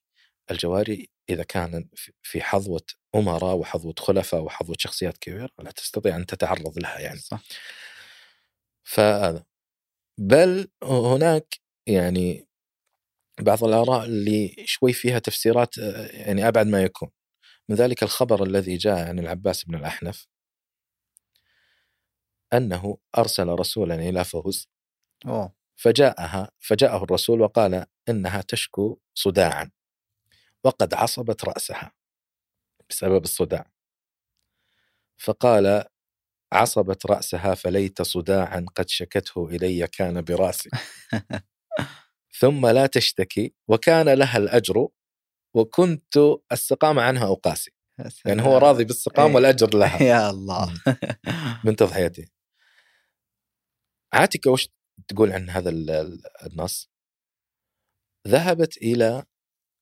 C: الجواري إذا كان في- حظوة أمراء وحظوة خلفاء وحظوة شخصيات كبيرة لا تستطيع أن تتعرض لها يعني.
B: صح.
C: فهذا بل هناك يعني بعض الآراء اللي شوي فيها تفسيرات آه، يعني أبعد ما يكون. من ذلك الخبر الذي جاء عن العباس بن الأحنف أنه أرسل رسولا إلى فوز
B: أوه.
C: فجاءها فجاءه الرسول وقال إنها تشكو صداعا وقد عصبت رأسها بسبب الصداع. فقال عصبت رأسها فليت صداعا قد شكته إلي كان برأسي. ثم لا تشتكي وكان لها الأجر وكنت السقامة عنها أقاسي. يعني هو راضي بالسقام
B: إيه.
C: والأجر لها.
B: يا الله.
C: من تضحيته. عاتكة وش تقول عن هذا ال- ال- النص؟ ذهبت إلى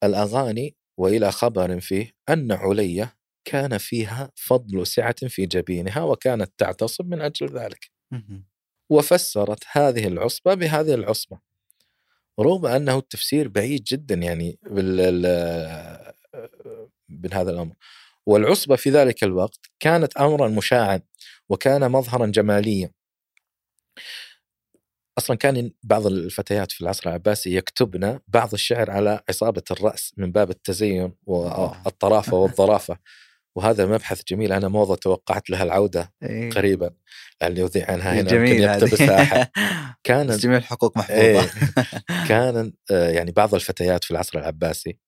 C: الأغاني وإلى خبر فيه أن علية كان فيها فضل سعة في جبينها وكانت تعتصب من أجل ذلك. وفسرت هذه العصبة بهذه العصبة. رغم أنه التفسير بعيد جدا يعني بال ال- من هذا الأمر. والعصبة في ذلك الوقت كانت أمرا مشاعا وكان مظهرا جماليا. أصلا كان بعض الفتيات في العصر العباسي يكتبن بعض الشعر على عصابة الرأس من باب التزين والطرافة والظرافة وهذا مبحث جميل أنا موضة توقعت لها العودة
B: إيه.
C: قريبا اللي يذيع عنها هنا
B: جميل.
C: يقتبسها كان
B: جميع الحقوق محفوظة
C: إيه. كان آه، يعني بعض الفتيات في العصر العباسي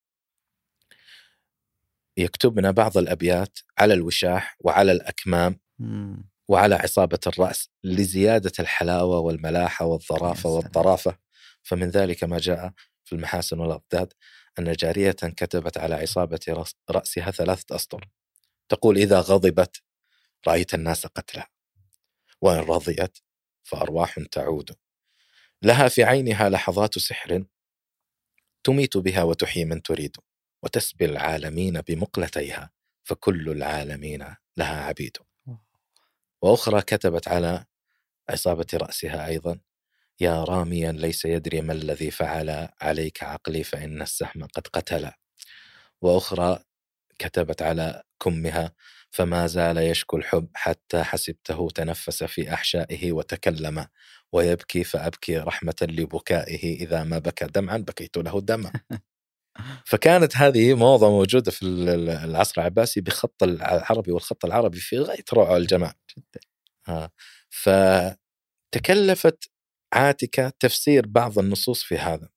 C: يكتبن بعض الأبيات على الوشاح وعلى الأكمام
B: مم.
C: وعلى عصابة الرأس لزيادة الحلاوة والملاحة والظرافة
B: يا سلام.
C: والطرافة. فمن ذلك ما جاء في المحاسن والأضداد أن جارية كتبت على عصابة رأس- رأسها ثلاثة أسطر. تقول إذا غضبت رأيت الناس قتلى وإن رضيت فأرواح تعود. لها في عينها لحظات سحر تميت بها وتحيي من تريد وتسبي العالمين بمقلتيها فكل العالمين لها عبيد. وأخرى كتبت على عصابة رأسها أيضا يا راميا ليس يدري ما الذي فعل عليك عقلي فإن السهم قد قتل. وأخرى كتبت على كمها فما زال يشكو الحب حتى حسبته تنفس في أحشائه وتكلم ويبكي فأبكي رحمة لبكائه إذا ما بكى دمعا بكيت له دما فكانت هذه موضه موجودة في ال- ال- العصر العباسي بخط العربي والخط العربي في غاية روعه والجمال آه. فتكلفت عاتكة تفسير بعض النصوص في هذا.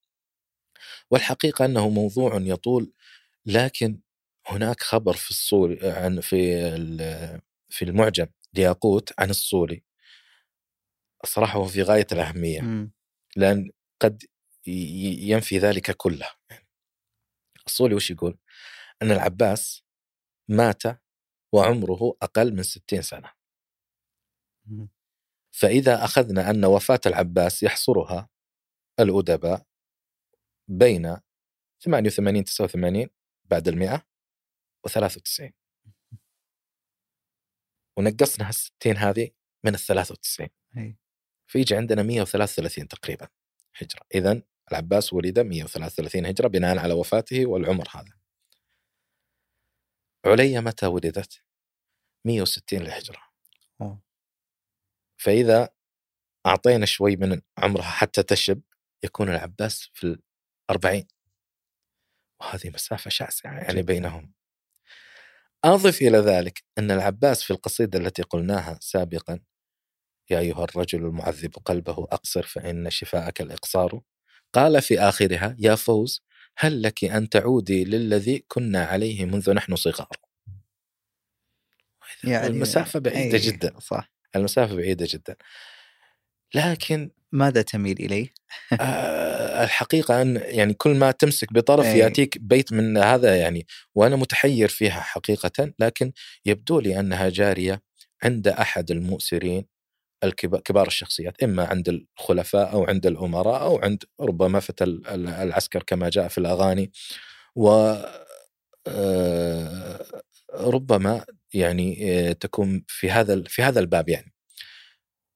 C: والحقيقة أنه موضوع يطول لكن هناك خبر في الصول عن في في المعجم لياقوت عن الصولي الصراحة هو في غاية الأهمية.
B: مم.
C: لأن قد ينفي ذلك كله. الصولي وش يقول؟ أن العباس مات وعمره أقل من 60 سنة. فإذا أخذنا أن وفاة العباس يحصرها الأدباء بين 88 89 بعد المئة و93 ونقصنا هالستين هذه من ال 93
B: أي.
C: فيجي عندنا 133 تقريبا هجرة. إذا العباس ولد 133 هجرة بناء على وفاته والعمر هذا عليا متى ولدت؟ 160 للهجرة
B: أوه.
C: فإذا أعطينا شوي من عمرها حتى تشب يكون العباس في الأربعين وهذه مسافة شاسعة يعني. بينهم أضف إلى ذلك أن العباس في القصيدة التي قلناها سابقا يا أيها الرجل المعذب قلبه أقصر فإن شفاءك الإقصار قال في آخرها يا فوز هل لك أن تعودي للذي كنا عليه منذ نحن صغار?
B: يعني
C: المسافة بعيدة
B: أي،
C: جدا.
B: صح.
C: المسافة بعيدة جدا. لكن
B: ماذا تميل إليه؟
C: آه، الحقيقة أن يعني كل ما تمسك بطرف
B: أي.
C: يأتيك بيت من هذا يعني وأنا متحير فيها حقيقة لكن يبدو لي أنها جارية عند أحد المؤسرين. كبار الشخصيات إما عند الخلفاء أو عند الأمراء أو عند ربما فتى ال- ال- العسكر كما جاء في الأغاني. و آه، ربما يعني آه، تكون في هذا في هذا الباب يعني.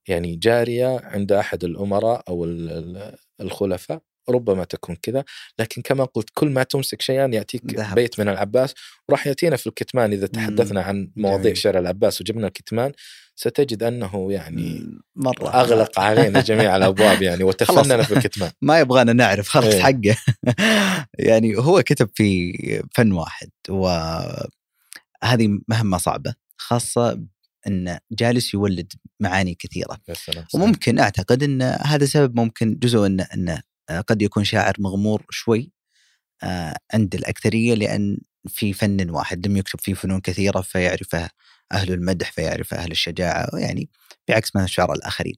C: يعني جارية عند أحد الأمراء أو ال- ال- الخلفاء. ربما تكون كذا لكن كما قلت كل ما تمسك شيئا يأتيك
B: ذهب.
C: بيت من العباس وراح يأتينا في الكتمان إذا تحدثنا عن مواضيع
B: جميل.
C: شعر العباس وجبنا الكتمان ستجد أنه يعني
B: مرة.
C: أغلق علينا جميع الأبواب يعني وتفنن في الكتمان.
B: ما يبغانا نعرف خلاص
C: إيه.
B: حقه. يعني هو كتب في فن واحد وهذه مهمة صعبة خاصة انه جالس يولد معاني
C: كثيرة.
B: وممكن أعتقد إن هذا سبب ممكن جزء انه انه قد يكون شاعر مغمور شوي آه، عند الأكثرية لأن في فن واحد لم يكتب فيه فنون كثيرة فيعرفه أهل المدح فيعرفه أهل الشجاعة يعني بعكس ما الشعراء الآخرين.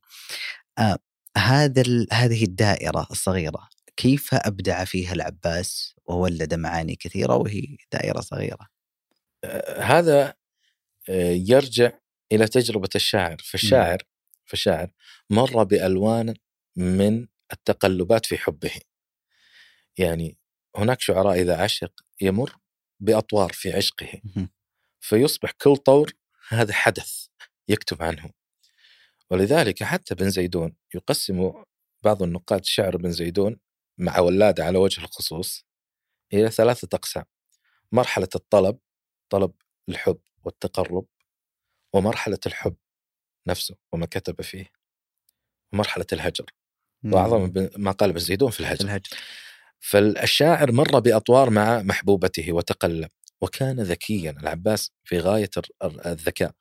B: آه، هذا هذه الدائرة الصغيرة كيف أبدع فيها العباس وولد معاني كثيرة وهي دائرة صغيرة.
C: آه، هذا آه، يرجع إلى تجربة الشاعر فالشاعر فالشاعر مر بألوان من التقلبات في حبه. يعني هناك شعراء إذا عشق يمر بأطوار في عشقه. فيصبح كل طور هذا حدث يكتب عنه. ولذلك حتى بن زيدون يقسم بعض النقاد شعر بن زيدون مع ولادة على وجه الخصوص إلى ثلاثة أقسام. مرحلة الطلب طلب الحب والتقرب ومرحلة الحب نفسه وما كتب فيه. ومرحلة الهجر. وأعظم ما قال ابن زيدون في الهجر.
B: الهجر.
C: فالشاعر مر بأطوار مع محبوبته وتقلب وكان ذكيا العباس في غاية الذكاء.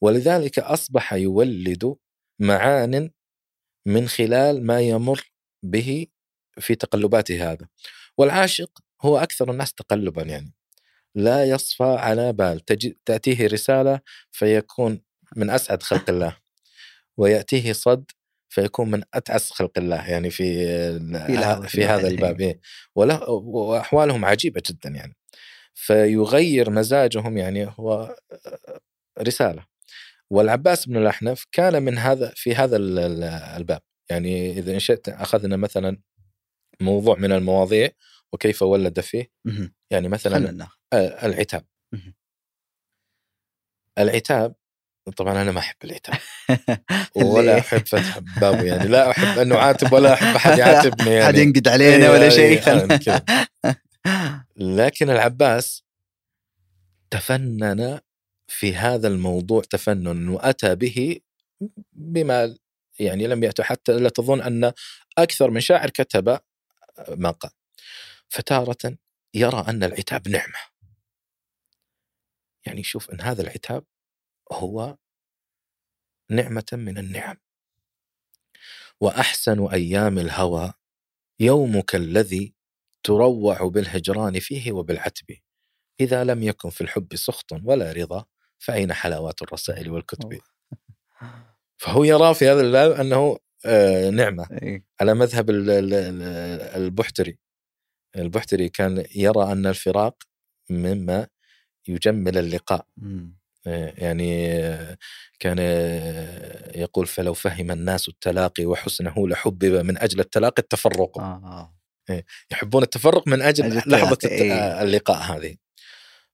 C: ولذلك أصبح يولد معان من خلال ما يمر به في تقلباته هذا. والعاشق هو أكثر الناس تقلبا يعني. لا يصفى على بال. تجي تأتيه رسالة فيكون من أسعد خلق الله. ويأتيه صد فيكون من أتعس خلق الله يعني في في هذا
B: الواحد.
C: الباب إيه. وله وأحوالهم عجيبة جدا يعني فيغير مزاجهم يعني هو رسالة والعباس بن الأحنف كان من هذا في هذا ال- ال- الباب يعني إذا إن شئت أخذنا مثلا موضوع من المواضيع وكيف ولد فيه. يعني مثلا آه، العتاب. العتاب طبعا أنا ما أحب العتاب. ولا أحب فتح بابه يعني. لا أحب أنه عاتب ولا أحب أحد يعاتبني يعني.
B: حد ينقد علينا
C: إيه،
B: ولا
C: إيه،
B: شيء
C: كذا. لكن العباس تفنن في هذا الموضوع تفنن وأتى به بما يعني لم يأتوا حتى لا تظن أن أكثر من شاعر كتب ما قال. فتارة يرى أن العتاب نعمة. يعني شوف إن هذا العتاب هو نعمة من النعم. وأحسن أيام الهوى يومك الذي تروع بالهجران فيه وبالعتب. إذا لم يكن في الحب سخط ولا رضا فأين حلاوات الرسائل والكتب؟ فهو يرى في هذا الباب أنه آه، نعمة.
B: إيه.
C: على مذهب ال- ال- ال- البحتري. البحتري كان يرى أن الفراق مما يجمل اللقاء. يعني آه، كان آه، يقول فلو فهم الناس التلاقي وحسنه لحبب من أجل التلاقي التفرق
B: آه.
C: يحبون التفرق من
B: أجل أجل
C: لحظة
B: إيه.
C: اللقاء هذه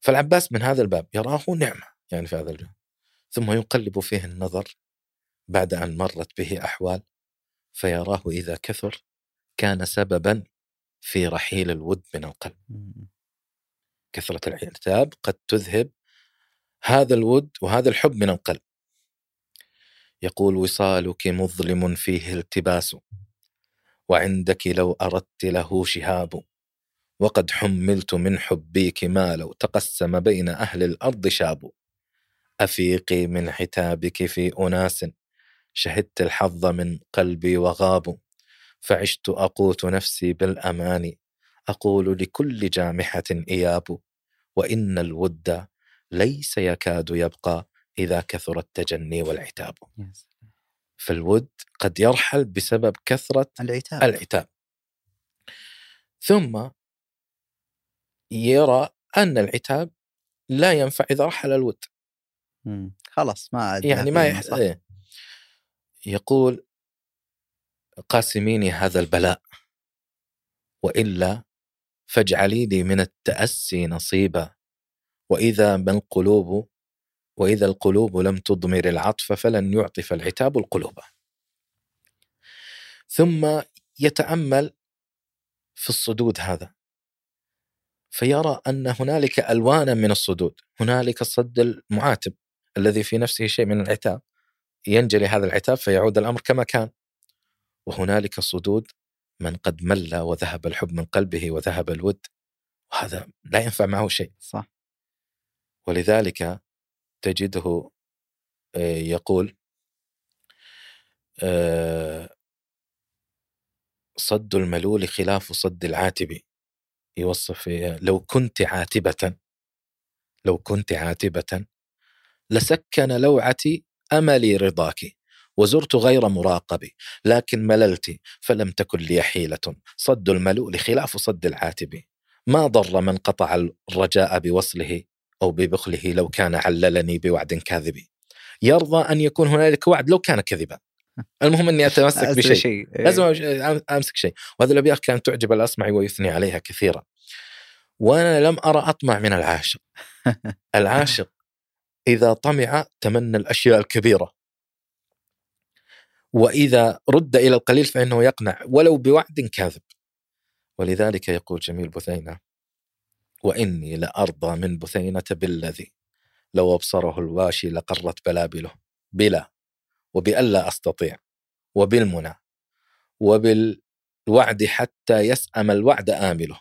C: فالعباس من هذا الباب يراه نعمة يعني في هذا الباب ثم يقلب فيه النظر بعد أن مرت به أحوال فيراه إذا كثر كان سببا في رحيل الود من القلب
B: مم.
C: كثرة العتاب قد تذهب هذا الود وهذا الحب من القلب. يقول وصالك مظلم فيه التباس وعندك لو أردت له شهاب وقد حملت من حبيك ما لو تقسم بين أهل الأرض شاب. أفيقي من عتابك في أناس شهدت الحظ من قلبي وغابوا فعشت أقوت نفسي بالأمان. أقول لكل جامحة إياب وإن الود ليس يكاد يبقى إذا كثر التجني والعتاب. فالود قد يرحل بسبب كثرة
B: العتاب
C: العتاب ثم يرى أن العتاب لا ينفع إذا رحل الود
B: مم. خلاص ما
C: يعني ما
B: قيمة،
C: يح...
B: صح.
C: إيه. يقول قاسميني هذا البلاء وإلا فاجعلي لي من التأسي نصيبا وإذا ما القلوب وإذا القلوب لم تضمر العطف فلن يعطف العتاب القلوب. ثم يتأمل في الصدود هذا فيرى أن هنالك الوانا من الصدود هنالك الصد المعاتب الذي في نفسه شيء من العتاب ينجلي هذا العتاب فيعود الأمر كما كان. وهنالك صدود من قد مل وذهب الحب من قلبه وذهب الود وهذا لا ينفع معه شيء.
B: صح.
C: ولذلك تجده آه، يقول آه، صد الملول خلاف صد العاتب. يوصف لو كنت عاتبة لو كنت عاتبة لسكن لوعتي أملي رضاك وزرت غير مراقب لكن مللت فلم تكن لي حيلة. صد الملول خلاف صد العاتب. ما ضر من قطع الرجاء بوصله أو ببخله لو كان عللني بوعد كاذب. يرضى أن يكون هنالك وعد لو كان كذبا. المهم أني أتمسك
B: أسوأ
C: بشيء.
B: شيء إيه.
C: لازم أمسك شيء. وهذه الأبيات كانت تعجب الاصمعي ويثني عليها كثيرا. وأنا لم أرى أطمع من العاشق. العاشق إذا طمع تمنى الأشياء الكبيرة. وإذا رد إلى القليل فإنه يقنع ولو بوعد كاذب. ولذلك يقول جميل بثينه وإني لأرضى من بثينة بالذي لو أبصره الواشي لقرت بلابله بلا وبألا أستطيع وبالمنى وبالوعد حتى يسأم الوعد آمله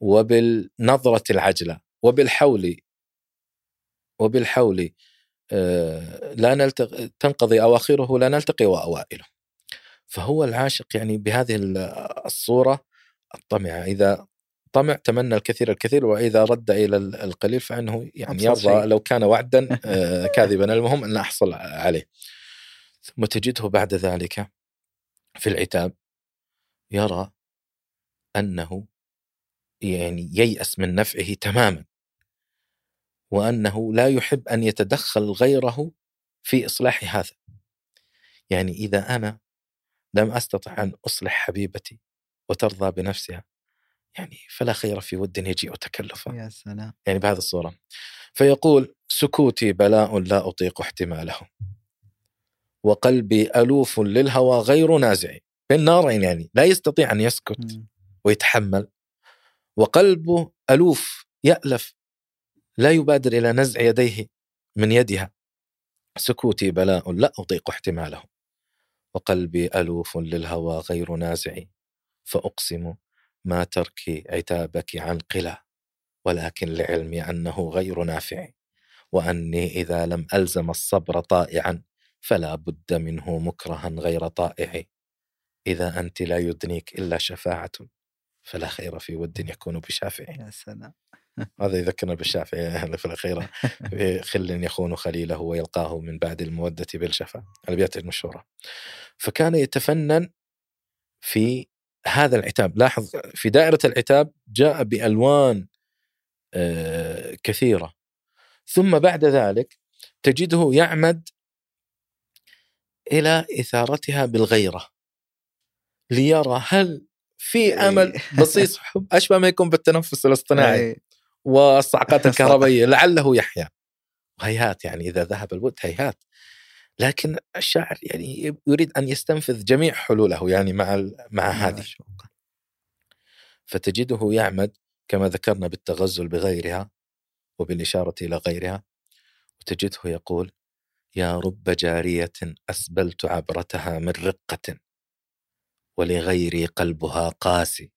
C: وبالنظرة العجلة وبالحول وبالحول آه، لا نلتقي تنقضي أواخره لا نلتقي وأوائله. فهو العاشق يعني بهذه الصورة الطمع إذا طمع تمنى الكثير الكثير وإذا رد إلى القليل فإنه يعني يرضى لو كان وعدا آه، كاذبا. المهم أن أحصل عليه. ثم تجده بعد ذلك في العتاب. يرى أنه يعني ييأس من نفعه تماما. وأنه لا يحب أن يتدخل غيره في إصلاح هذا. يعني إذا أنا لم أستطع أن أصلح حبيبتي وترضى بنفسها يعني فلا خير في ود يجيء تكلفا
B: يا سلام.
C: يعني بهذه الصورة. فيقول سكوتي بلاء لا أطيق احتماله. وقلبي ألوف للهوى غير نازع. بين نارين يعني. لا يستطيع أن يسكت ويتحمل. وقلبه ألوف يألف. لا يبادر إلى نزع يديه من يدها. سكوتي بلاء لا أطيق احتماله. وقلبي ألوف للهوى غير نازع. فأقسم ما تركي عتابك عن قلة ولكن لعلمي أنه غير نافع. وأني إذا لم ألزم الصبر طائعا فلا بد منه مكرها غير طائع. إذا أنت لا يدنيك إلا شفاعة فلا خير في ود يكون بشافع.
B: يا سلام.
C: هذا يذكرنا بالشافعي في الأخيرة خل يخون خليله ويلقاه من بعد المودة بالشفا الأبيات المشهورة. فكان يتفنن في هذا العتاب. لاحظ في دائرة العتاب جاء بألوان آه، كثيرة. ثم بعد ذلك تجده يعمد إلى إثارتها بالغيرة ليرى هل في إيه. بصيص حب أشبه ما يكون بالتنفس الاصطناعي إيه. والصعقات الكهربائية لعله يحيا. وهيهات يعني إذا ذهب الود هيهات. لكن الشاعر يعني يريد أن يستنفذ جميع حلوله يعني مع مع هذه. فتجده يعمد كما ذكرنا بالتغزل بغيرها وبالإشارة إلى غيرها وتجده يقول يا رب جارية أسبلت عبرتها من رقة ولغيري قلبها قاسي.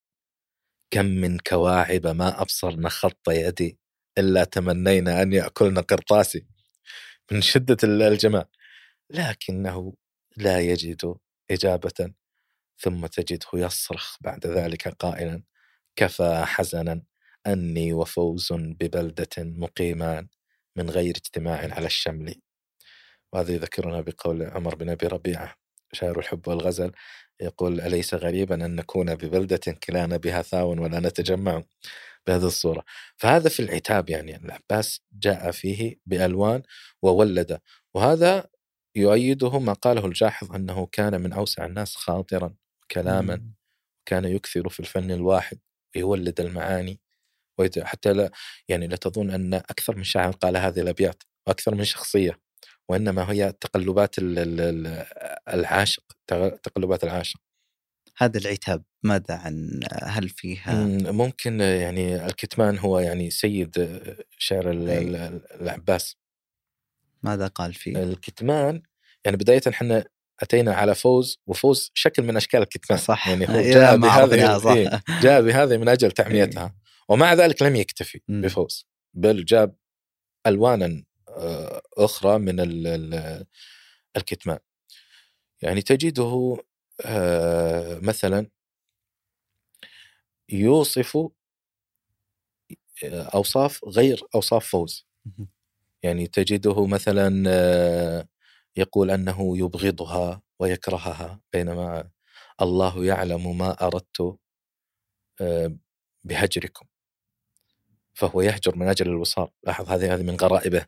C: كم من كواعب ما أبصرن خط يدي إلا تمنينا أن يأكلن قرطاسي. من شدة الجمال لكنه لا يجد إجابة ثم تجده يصرخ بعد ذلك قائلا كفى حزنا أني وفوز ببلدة مقيمان من غير اجتماع على الشمل. وهذا يذكرنا بقول عمر بن أبي ربيعة شاعر الحب والغزل. يقول أليس غريبا أن نكون ببلدة كلانا بها ثاو ولا نتجمع بهذه الصورة؟ فهذا في العتاب يعني العباس جاء فيه بألوان وولد وهذا يؤيده ما قاله الجاحظ أنه كان من أوسع الناس خاطرا كلاما كان يكثر في الفن الواحد ويولد المعاني حتى لا يعني لا تظن أن أكثر من شاعر قال هذه الأبيات وأكثر من شخصية وإنما هي تقلبات العاشق تقلبات العاشق.
B: هذا العتاب ماذا عن هل فيها؟
C: ممكن يعني الكتمان هو يعني سيد شعر العباس.
B: ماذا قال فيه؟
C: الكتمان يعني بداية إحنا أتينا على فوز وفوز شكل من أشكال الكتمان
B: صح.
C: يعني هو جاء بهذه إيه جاء بهذه من أجل تعميتها إيه. ومع ذلك لم يكتفي بفوز بل جاب ألوانا أخرى من الكتمان. يعني تجده آه، مثلا يوصف آه، أوصاف غير أوصاف فوز. يعني تجده مثلا آه، يقول أنه يبغضها ويكرهها بينما الله يعلم ما أردت بهجركم. فهو يهجر من أجل الوصال. لاحظ هذه هذه من غرائبه.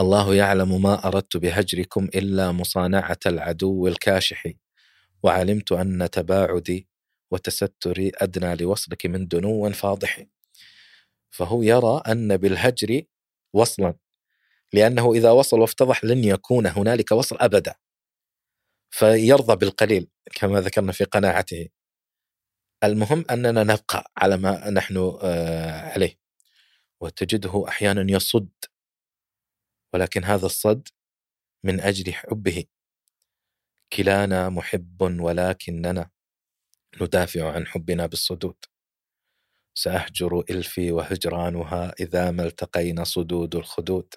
C: الله يعلم ما أردت بهجركم إلا مصانعة العدو الكاشح. وعلمت أن تباعدي وتستري أدنى لوصلك من دنو فاضح. فهو يرى أن بالهجر وصلا. لأنه إذا وصل وافتضح لن يكون هنالك وصل أبدا. فيرضى بالقليل كما ذكرنا في قناعته. المهم أننا نبقى على ما نحن آه، عليه. وتجده أحيانا يصد. ولكن هذا الصد من أجل حبه. كلانا محب ولكننا ندافع عن حبنا بالصدود. سأهجر إلفي وهجرانها إذا ما التقينا صدود الخدود.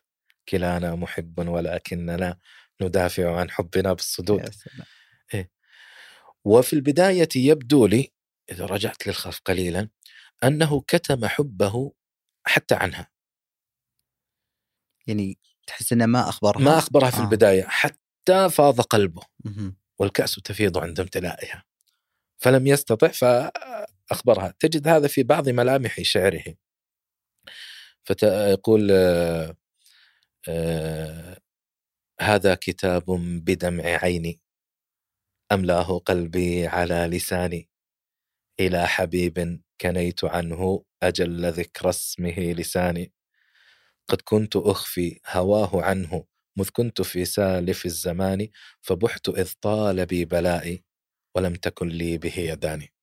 C: كلانا محب ولكننا ندافع عن حبنا بالصدود.
B: سلام.
C: وفي البداية يبدو لي إذا رجعت للخلف قليلا أنه كتم حبه حتى عنها.
B: يعني تحس إنه ما أخبرها؟
C: ما أخبرها في
B: آه.
C: البداية حتى فاض قلبه. والكأس تفيض عند امتلائها. فلم يستطع فأخبرها. تجد هذا في بعض ملامح شعره. فيقول آه، هذا كتاب بدمع عيني أملأه قلبي على لساني. إلى حبيب كنيت عنه أجل ذكر اسمه لساني. قد كنت أخفي هواه عنه مذ كنت في سالف الزمان فبحت إذ طال بي بلائي ولم تكن لي به يداني.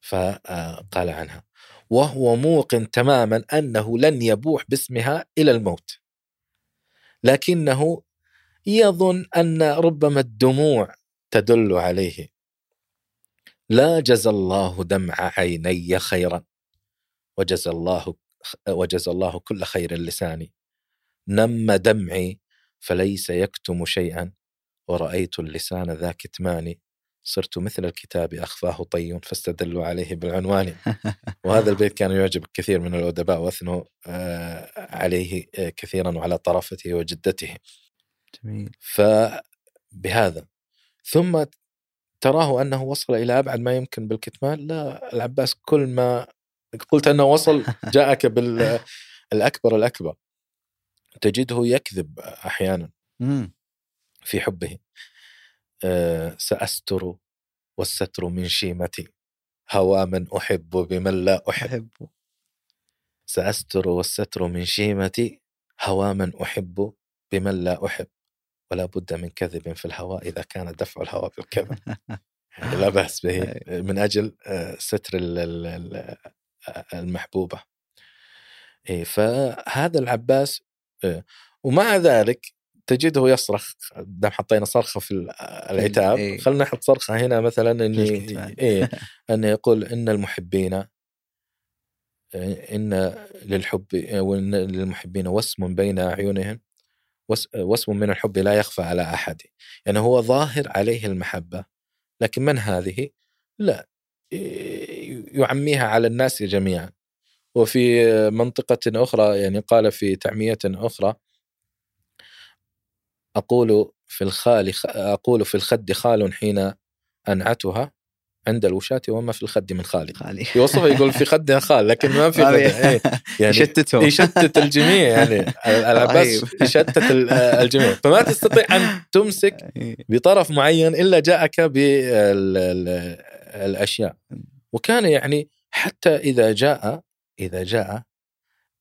C: فقال عنها وهو موقن تماما أنه لن يبوح باسمها إلى الموت. لكنه يظن أن ربما الدموع تدل عليه. لا جزى الله دمع عيني خيرا وجزى الله وجزى الله كل خير لساني. نم دمعي فليس يكتم شيئا ورأيت اللسان ذا كتمان صرت مثل الكتاب أخفاه طي فاستدلوا عليه بالعنوان. وهذا البيت كان يعجب كثير من الأدباء وأثنوا آه، عليه آه، كثيرا وعلى طرفته وجدته.
B: جميل.
C: فبهذا ثم تراه أنه وصل إلى أبعد ما يمكن بالكتمان. لا العباس كل ما قلت أنه وصل جاءك بالأكبر الأكبر تجده يكذب أحيانا. في حبه. سأستر والستر من شيمتي هوى من أحب بمن لا أحب. سأستر والستر من شيمتي هوى من أحب بمن لا أحب. ولا بد من كذب في الهوى إذا كان دفع الهوى بالكذب. يعني لا بأس به. من أجل آه، ستر ال- المحبوبة. إيه، فهذا العباس آه، ومع ذلك تجده يصرخ دام حطينا صرخة في ال- العتاب
B: إيه.
C: خلينا نحط صرخة هنا مثلا
B: إني.
C: إيه انه يقول إن المحبين إن للحب وإن للمحبين وسم بين أعينهم وس- وسم من الحب لا يخفى على أحد يعني هو ظاهر عليه المحبة لكن من هذه؟ لا يعميها على الناس جميعا وفي منطقة أخرى يعني قال في تعمية أخرى أقول في الخال أقول في الخد خال حين أنعتها عند الوشاة وما في الخد من خالي
B: خالي
C: يوصفها يقول في خدها خال لكن ما في خد. إيه، يعني
B: يشتتهم.
C: يشتت الجميع يعني. العباس
B: رهيب.
C: يشتت ال- الجميع. فما تستطيع أن تمسك. بطرف معين إلا جاءك بالاشياء وكان يعني حتى إذا جاء إذا جاء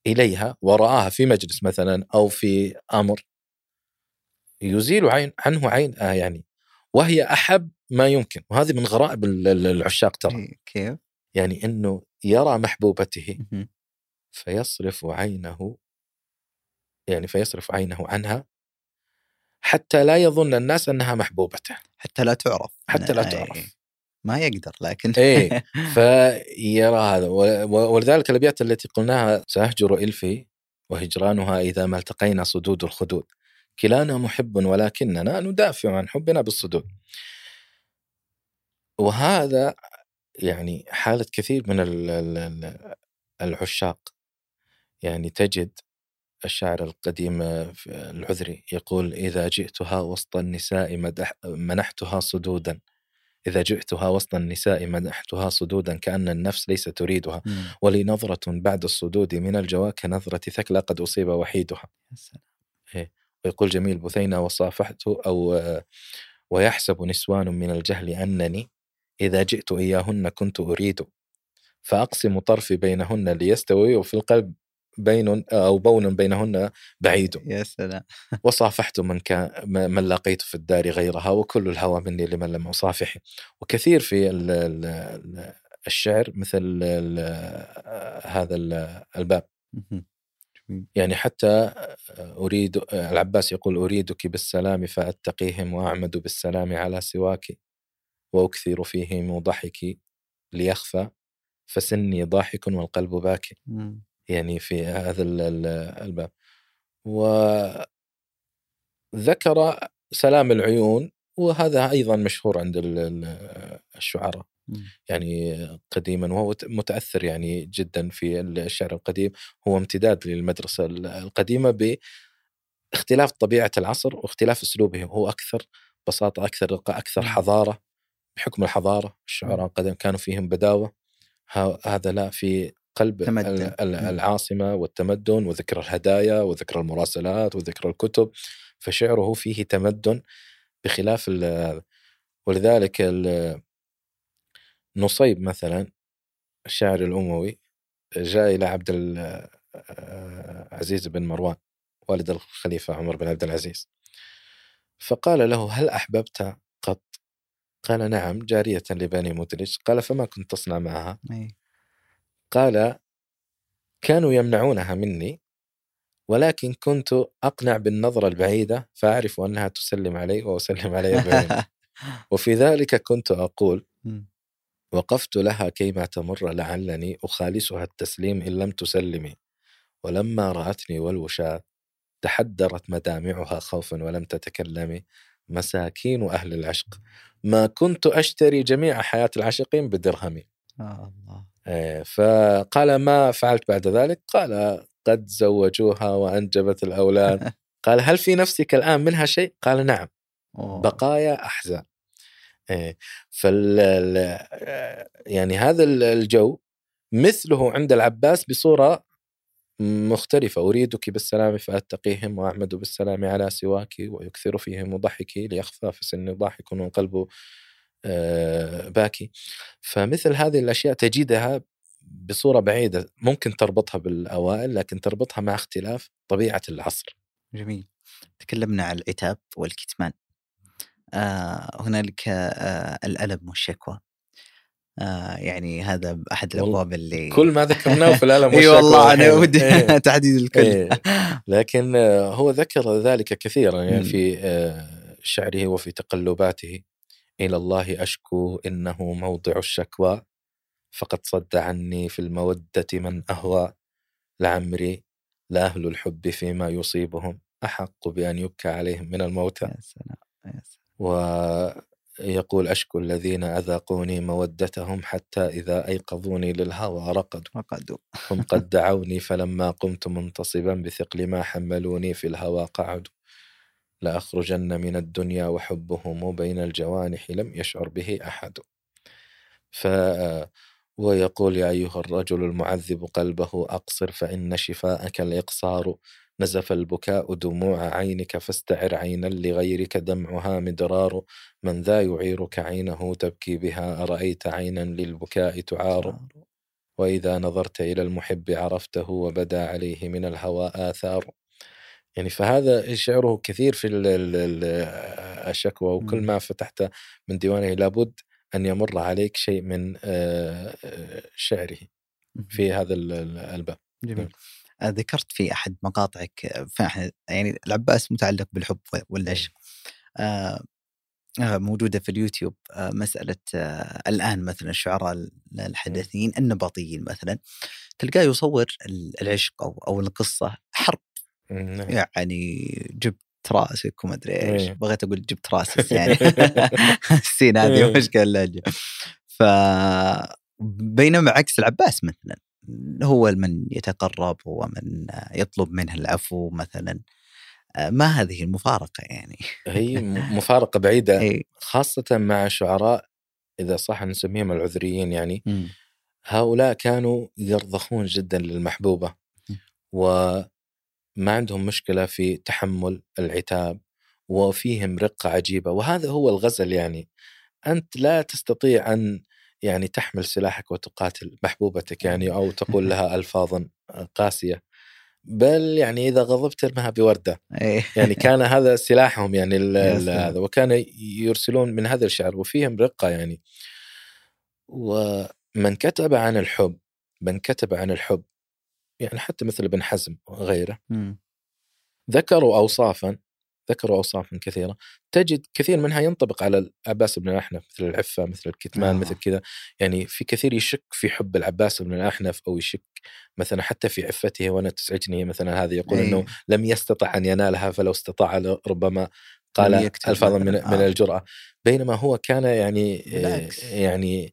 C: إليها ورآها في مجلس مثلا أو في أمر يزيل عين عنه عين آه يعني وهي أحب ما يمكن وهذه من غرائب ال- ال- العشاق ترى
B: إيه. كيف؟
C: يعني إنه يرى محبوبته. فيصرف عينه يعني فيصرف عينه عنها حتى لا يظن الناس أنها محبوبته
B: حتى لا تعرف
C: حتى لا
B: إيه.
C: تعرف
B: ما يقدر لكن
C: إيه فيرى هذا ولذلك الأبيات التي قلناها سأهجر إلفي وهجرانها إذا ما التقينا صدود الخدود كلانا محب ولكننا ندافع عن حبنا بالصدود وهذا يعني حالة كثير من ال- ال- ال- العشاق. يعني تجد الشاعر القديم العذري يقول إذا جئتها وسط النساء مدح منحتها صدودا. إذا جئتها وسط النساء مدحتها صدودا كأن النفس ليس تريدها.
B: مم.
C: ولي نظرة بعد الصدود من الجوى كنظرة ثكلى قد أصيب وحيدها.
B: سلام.
C: ويقول جميل بثينة وصافحت أو ويحسب نسوان من الجهل أنني إذا جئت إياهن كنت أريد. فأقسم طرفي بينهن ليستوي وفي القلب بين أو بون بينهن بعيد.
B: يا سلام.
C: وصافحت من كان من لقيت في الدار غيرها وكل الهوى مني لمن لم أصافحه وكثير في ال- ال- ال- الشعر مثل ال- هذا ال- الباب. يعني حتى أريد العباس يقول أريدك بالسلام فأتقيهم وأعمد بالسلام على سواك وأكثر فيهم ضحكي ليخفى فسني ضاحك والقلب باكي
B: مم.
C: يعني في هذا ال- ال- الباب وذكر سلام العيون وهذا أيضا مشهور عند ال- ال- الشعراء. يعني قديما وهو متأثر يعني جدا في الشعر القديم. هو امتداد للمدرسة القديمة باختلاف طبيعة العصر واختلاف أسلوبه. هو أكثر بساطة أكثر
B: أكثر.
C: حضارة. بحكم الحضارة الشعراء القدم كانوا فيهم بداوة. هذا لا في قلب
B: تمدن.
C: العاصمة والتمدن وذكر الهدايا وذكر المراسلات وذكر الكتب. فشعره فيه تمدن بخلاف ولذلك ال- نصيب مثلا الشاعر الأموي جاء إلى عبد العزيز بن مروان والد الخليفة عمر بن عبد العزيز. فقال له هل أحببت قط؟ قال نعم جارية لبني مدرج قال فما كنت تصنع معها. قال كانوا يمنعونها مني ولكن كنت أقنع بالنظرة البعيدة فأعرف أنها تسلم علي وأسلم عليها بعيني وفي ذلك كنت أقول. وقفت لها كيما تمر لعلني أخالسها التسليم إن لم تسلمي. ولما رأتني والوشاة تحدرت مدامعها خوفا ولم تتكلمي. مساكين أهل العشق. ما كنت أشتري جميع حياة العاشقين بدرهمي
B: آه الله.
C: إيه، فقال ما فعلت بعد ذلك؟ قال قد زوجوها وأنجبت الأولاد. قال هل في نفسك الآن منها شيء؟ قال نعم.
B: أوه.
C: بقايا أحزان. إيه، فال ال- يعني هذا ال- الجو مثله عند العباس بصورة مختلفة. أريدك بالسلام فأتقيهم وأعمد بالسلام على سواك ويكثر فيهم ضحكي ليخفى في سن ضاحك والقلب آه، باكي. فمثل هذه الأشياء تجدها بصورة بعيدة. ممكن تربطها بالأوائل لكن تربطها مع اختلاف طبيعة العصر.
B: جميل. تكلمنا عن العتاب والكتمان. هنالك آه الألم والشكوى آه يعني هذا أحد
C: والله
B: الأبواب اللي
C: كل ما ذكرناه في الألم
B: إي
C: والشكوى
B: والله
C: أنا.
B: ودي
C: إيه.
B: تحديد الكل
C: إيه. لكن آه، هو ذكر ذلك كثيرا يعني. في آه، شعره وفي تقلباته إلى الله أشكو إنه موضع الشكوى فقد صد عني في المودة من أهوى لعمري لأهل الحب فيما يصيبهم أحق بأن يبكى عليهم من الموتى
B: يا سلام يا سلام
C: ويقول أشكو الذين أذاقوني مودتهم حتى إذا أيقظوني للهوى رقدوا.
B: رقدوا.
C: هم قد دعوني فلما قمت منتصبا بثقل ما حملوني في الهوى قعدوا. لأخرجن من الدنيا وحبهم بين الجوانح لم يشعر به أحد. ف ويقول يا أيها الرجل المعذب قلبه أقصر فإن شفاءك الإقصار. نزف البكاء دموع عينك فاستعر عينا لغيرك دمعها مدرار. من ذا يعيرك عينه تبكي بها؟ أرأيت عينا للبكاء تعار؟ وإذا نظرت إلى المحب عرفته وبدا عليه من الهوى آثار. يعني فهذا شعره كثير في ال- ال- ال- الشكوى وكل. ما فتحت من ديوانه لابد أن يمر عليك شيء من آه، شعره في هذا ال- ال- الباب.
B: جميل. آه، ذكرت في أحد مقاطعك يعني العباس متعلق بالحب والعشق آه، آه، موجودة في اليوتيوب آه، مسألة الآن مثلا الشعراء الحدثيين النبطيين مثلا تلقاه يصور ال- العشق أو أو القصة حرب
C: نعم.
B: يعني جبت رأسك وما أدري إيش
C: إيه.
B: بغيت أقول جبت رأسك يعني السين هذه
C: إيه.
B: مشكلة اللهجه ف بينما عكس العباس مثلا هو من يتقرب هو من يطلب منه العفو مثلا. ما هذه المفارقة يعني.
C: هي مفارقة بعيدة خاصة مع شعراء إذا صح نسميهم العذريين يعني. هؤلاء كانوا يرضخون جدا للمحبوبة. وما عندهم مشكلة في تحمل العتاب وفيهم رقة عجيبة. وهذا هو الغزل يعني. أنت لا تستطيع أن يعني تحمل سلاحك وتقاتل محبوبتك يعني أو تقول لها ألفاظا قاسية بل يعني إذا غضبت ارمها بوردة
B: إيه.
C: يعني كان هذا سلاحهم يعني. هذا وكان يرسلون من هذا الشعر وفيهم رقة يعني ومن كتب عن الحب من كتب عن الحب يعني حتى مثل ابن حزم وغيره. ذكروا اوصافا ذكروا اوصافا كثيرة تجد كثير منها ينطبق على العباس بن الأحنف مثل العفة مثل الكتمان
B: آه.
C: مثل كذا يعني في كثير يشك في حب العباس بن الأحنف أو يشك مثلا حتى في عفته وأنا تزعجني مثلا هذه يقول
B: إيه.
C: إنه لم يستطع أن ينالها فلو استطاع ربما قال الفاظا من,
B: مثلاً.
C: من
B: آه.
C: الجرأة بينما هو كان يعني
B: بالعكس.
C: يعني آه،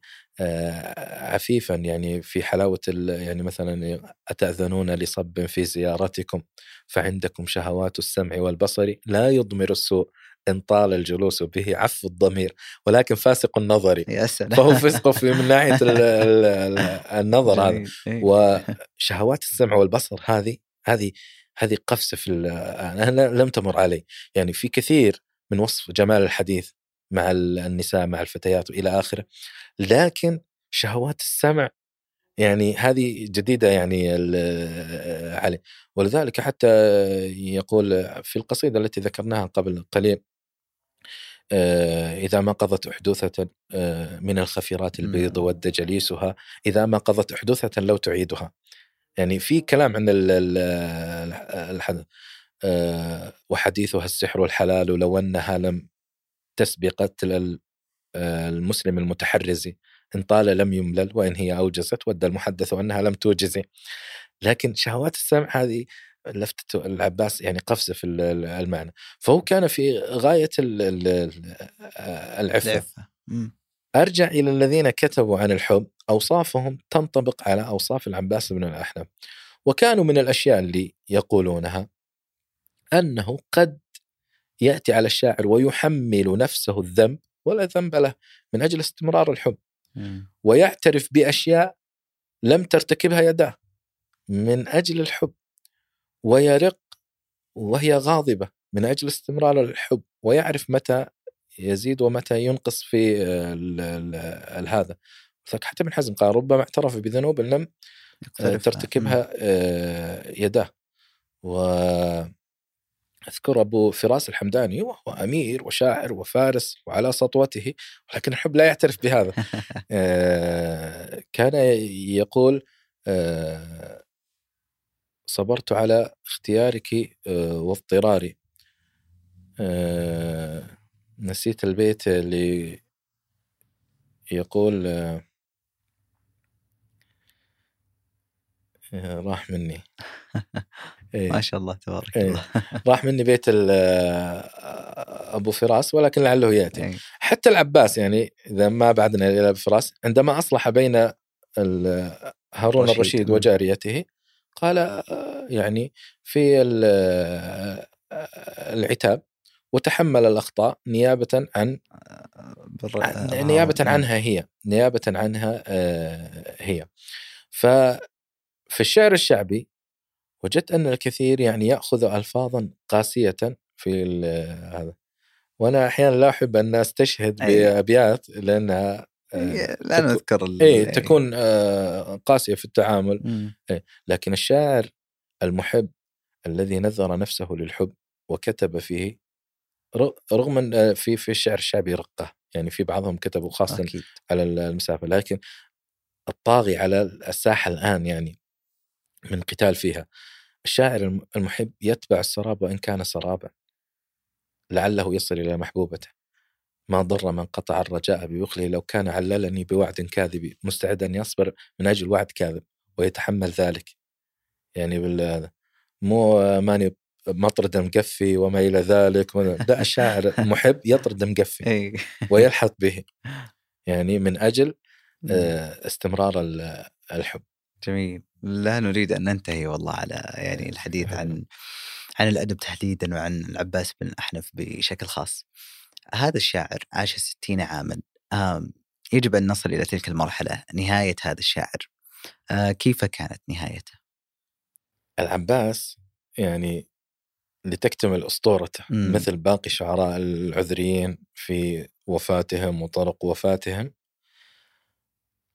C: عفيفا يعني في حلاوة ال- يعني مثلا أتأذنون لصب في زيارتكم فعندكم شهوات السمع والبصر لا يضمر السوء إن طال الجلوس به عف الضمير ولكن فاسق النظر فهو فسق في من ناحية ال- ال- ال- النظر هذا
B: جميل. إيه.
C: وشهوات السمع والبصر هذه هذه هذه قفزة في أنا لم تمر علي يعني في كثير من وصف جمال الحديث مع ال- النساء مع الفتيات وإلى آخره. لكن شهوات السمع يعني هذه جديدة يعني عليه ولذلك حتى يقول في القصيدة التي ذكرناها قبل قليل آه، إذا ما قضت أحدوثة آه، من الخفيرات البيض. ود جليسها إذا ما قضت أحدوثة لو تعيدها. يعني في كلام عن ال- ال- الحدث آه، وحديثها السحر والحلال لو أنها لم تسبق قتل ال- آه، المسلم المتحرز إن طال لم يملل وإن هي أوجزت ود المحدث أنها لم توجز. لكن شهوات السمع هذه لفتة العباس يعني قفزة في ال- ال- المعنى. فهو كان في غاية ال- العفة. أرجع إلى الذين كتبوا عن الحب. أوصافهم تنطبق على أوصاف العباس بن الأحنف. وكانوا من الأشياء اللي يقولونها أنه قد يأتي على الشاعر ويحمل نفسه الذنب ولا ذنب له من أجل استمرار الحب. ويعترف بأشياء لم ترتكبها يداه من أجل الحب. ويرق وهي غاضبة من أجل استمرار الحب. ويعرف متى يزيد ومتى ينقص في ال- ال- ال- هذا. حتى ابن حزم قال ربما اعترف بذنوب لم آه،. ترتكبها آه، يداه. وأذكر أبو فراس الحمداني وهو أمير وشاعر وفارس وعلى سطوته ولكن الحب لا يعترف بهذا. آه، كان يقول آه، صبرت على اختيارك آه، واضطراري. نسيت البيت اللي يقول راح مني. إيه.
B: ما شاء الله تبارك
C: إيه.
B: الله
C: راح مني بيت ال- آه، أبو فراس ولكن لعله يأتي
B: إيه.
C: حتى العباس يعني إذا ما بعدنا إلى أبو فراس عندما أصلح بين ال- هارون
B: رشيد.
C: الرشيد. وجاريته قال آه، يعني في ال- آه، العتاب وتحمل الأخطاء نيابة عن عن-
B: نيابة.
C: عنها هي نيابة عنها هي ففي الشعر الشعبي وجدت أن الكثير يعني يأخذ الفاظا قاسية في هذا وأنا أحيانا لا أحب أن أستشهد
B: أي.
C: بابيات لانها آه،
B: إيه، لا
C: تكون-
B: نذكر ال-
C: اي
B: إيه.
C: تكون قاسية في التعامل
B: مم.
C: لكن الشاعر المحب الذي نذر نفسه للحب وكتب فيه رغم أن آه، في في الشعر الشعبي رقة يعني في بعضهم كتبوا خاصه
B: أكيد
C: على المسافة لكن الطاغي على الساحة الآن يعني من قتال فيها. الشاعر الم- المحب يتبع السراب وإن كان سرابا لعله يصل إلى محبوبته. ما ضر من قطع الرجاء ببخله لو كان عللني بوعد كاذب مستعد أن يصبر من أجل وعد كاذب ويتحمل ذلك. يعني بال مو ماني مطرد مقفي وما إلى ذلك لا الشاعر المحب يطرد مقفي ويلحق به. يعني من أجل
B: مم.
C: آه، استمرار ال- الحب.
B: جميل لا نريد أن ننتهي والله على يعني الحديث عن عن الأدب تحديدا وعن العباس بن الأحنف بشكل خاص. هذا الشاعر عاش ستين عاما آم، يجب أن نصل إلى تلك المرحلة نهاية هذا الشاعر. آه، كيف كانت نهايته؟
C: العباس يعني لتكتمل أسطورته
B: مم.
C: مثل باقي شعراء العذريين في وفاتهم وطرق وفاتهم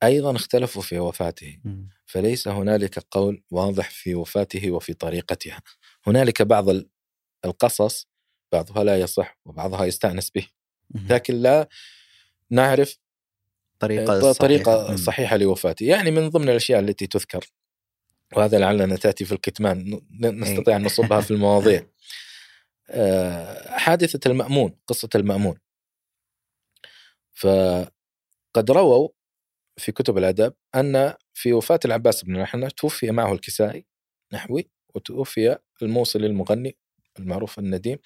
C: أيضا اختلفوا في وفاته فليس هنالك قول واضح في وفاته وفي طريقتها. هنالك بعض ال- القصص بعضها لا يصح وبعضها يستأنس به. لكن لا نعرف
B: طريقة
C: طريقة
B: صحيحة.
C: طريقه
B: مم.
C: صحيحة لوفاته. يعني من ضمن الأشياء التي تذكر وهذا لعلنا تاتي في الكتمان ن- نستطيع أن نصبها في المواضيع. آه، حادثة المأمون قصة المأمون. فقد رووا في كتب الادب أن في وفاة العباس بن الحنة توفي معه الكسائي نحوي وتوفي الموصلي المغني المعروف النديم.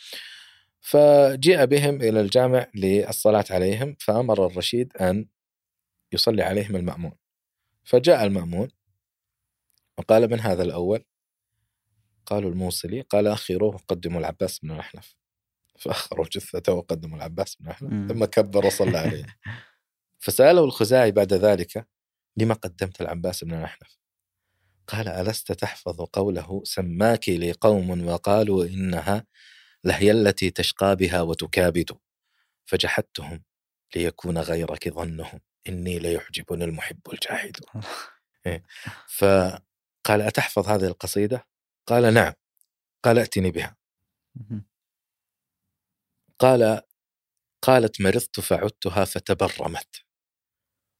C: فجيء بهم إلى الجامع للصلاة عليهم فأمر الرشيد أن يصلي عليهم المأمون. فجاء المأمون وقال من هذا الأول؟ قالوا الموصلي. قال اخروه وقدموا العباس بن الأحنف. فأخروا جثته وقدموا العباس بن الأحنف
B: مم.
C: ثم كبر وصلى عليه. فسأله الخزاعي بعد ذلك لما قدمت العباس بن الأحنف؟ قال ألست تحفظ قوله سماك لي قوم وقالوا إنها لهي التي تشقى بها وتكابد فجحدتهم ليكون غيرك ظنهم إني ليعجبني المحب الجاحد إيه. فقال أتحفظ هذه القصيدة؟ قال نعم قال ائتني بها. قال قالت مرضت فعدتها فتبرمت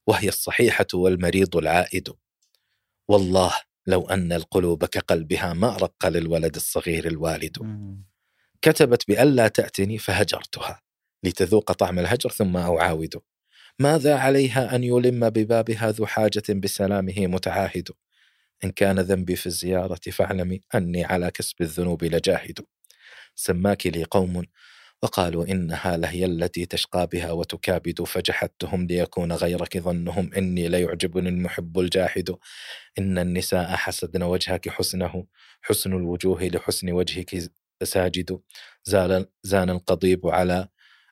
C: وهي الصحيحة والمريض العائد. والله لو أن القلوب كقلبها ما رق للولد الصغير الوالد. كتبت بألا تأتني فهجرتها لتذوق طعم الهجر ثم أعاود. ماذا عليها أن يلم ببابها ذو حاجة بسلامه متعاهد؟ إن كان ذنبي في الزيارة فاعلمي أني على كسب الذنوب لجاهد. سماك لي قوم وقالوا إنها لهي التي تشقى بها وتكابد فجحدتهم ليكون غيرك ظنهم إني ليعجبني المحب الجاحد. إن النساء حسدن وجهك حسنه حسن الوجوه لحسن وجهك ساجد. زال زان القضيب على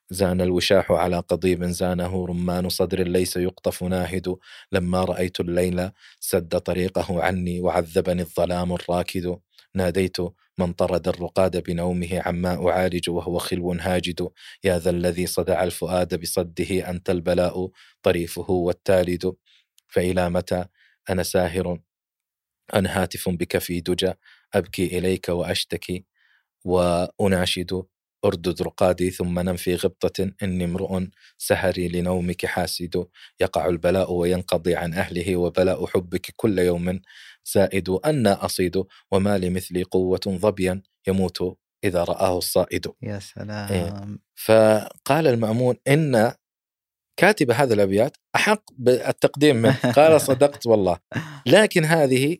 C: زان الوشاح على قضيب زانه رمان صدر ليس يقطف ناهد. لما رأيت الليل سد طريقه عني وعذبني الظلام الراكد. ناديت من طرد الرقاد بنومه عما أعالج وهو خلو هاجد. يا ذا الذي صدع الفؤاد بصده أنت البلاء طريفه والتالد. فإلى متى؟ أنا ساهر. أنا هاتف بك في دجى. أبكي إليك وأشتكي وأناشد أردد رقادي ثم نم في غبطة. إني امرؤ سهري لنومك حاسد. يقع البلاء وينقضي عن أهله وبلاء حبك كل يوم. زائد أنا أصيد وما لمثلي قوة ظبيا يموت إذا رآه الصائد.
B: يا سلام.
C: فقال المأمون إن كاتب هذه الأبيات أحق بالتقديم منه. قال صدقت والله. لكن هذه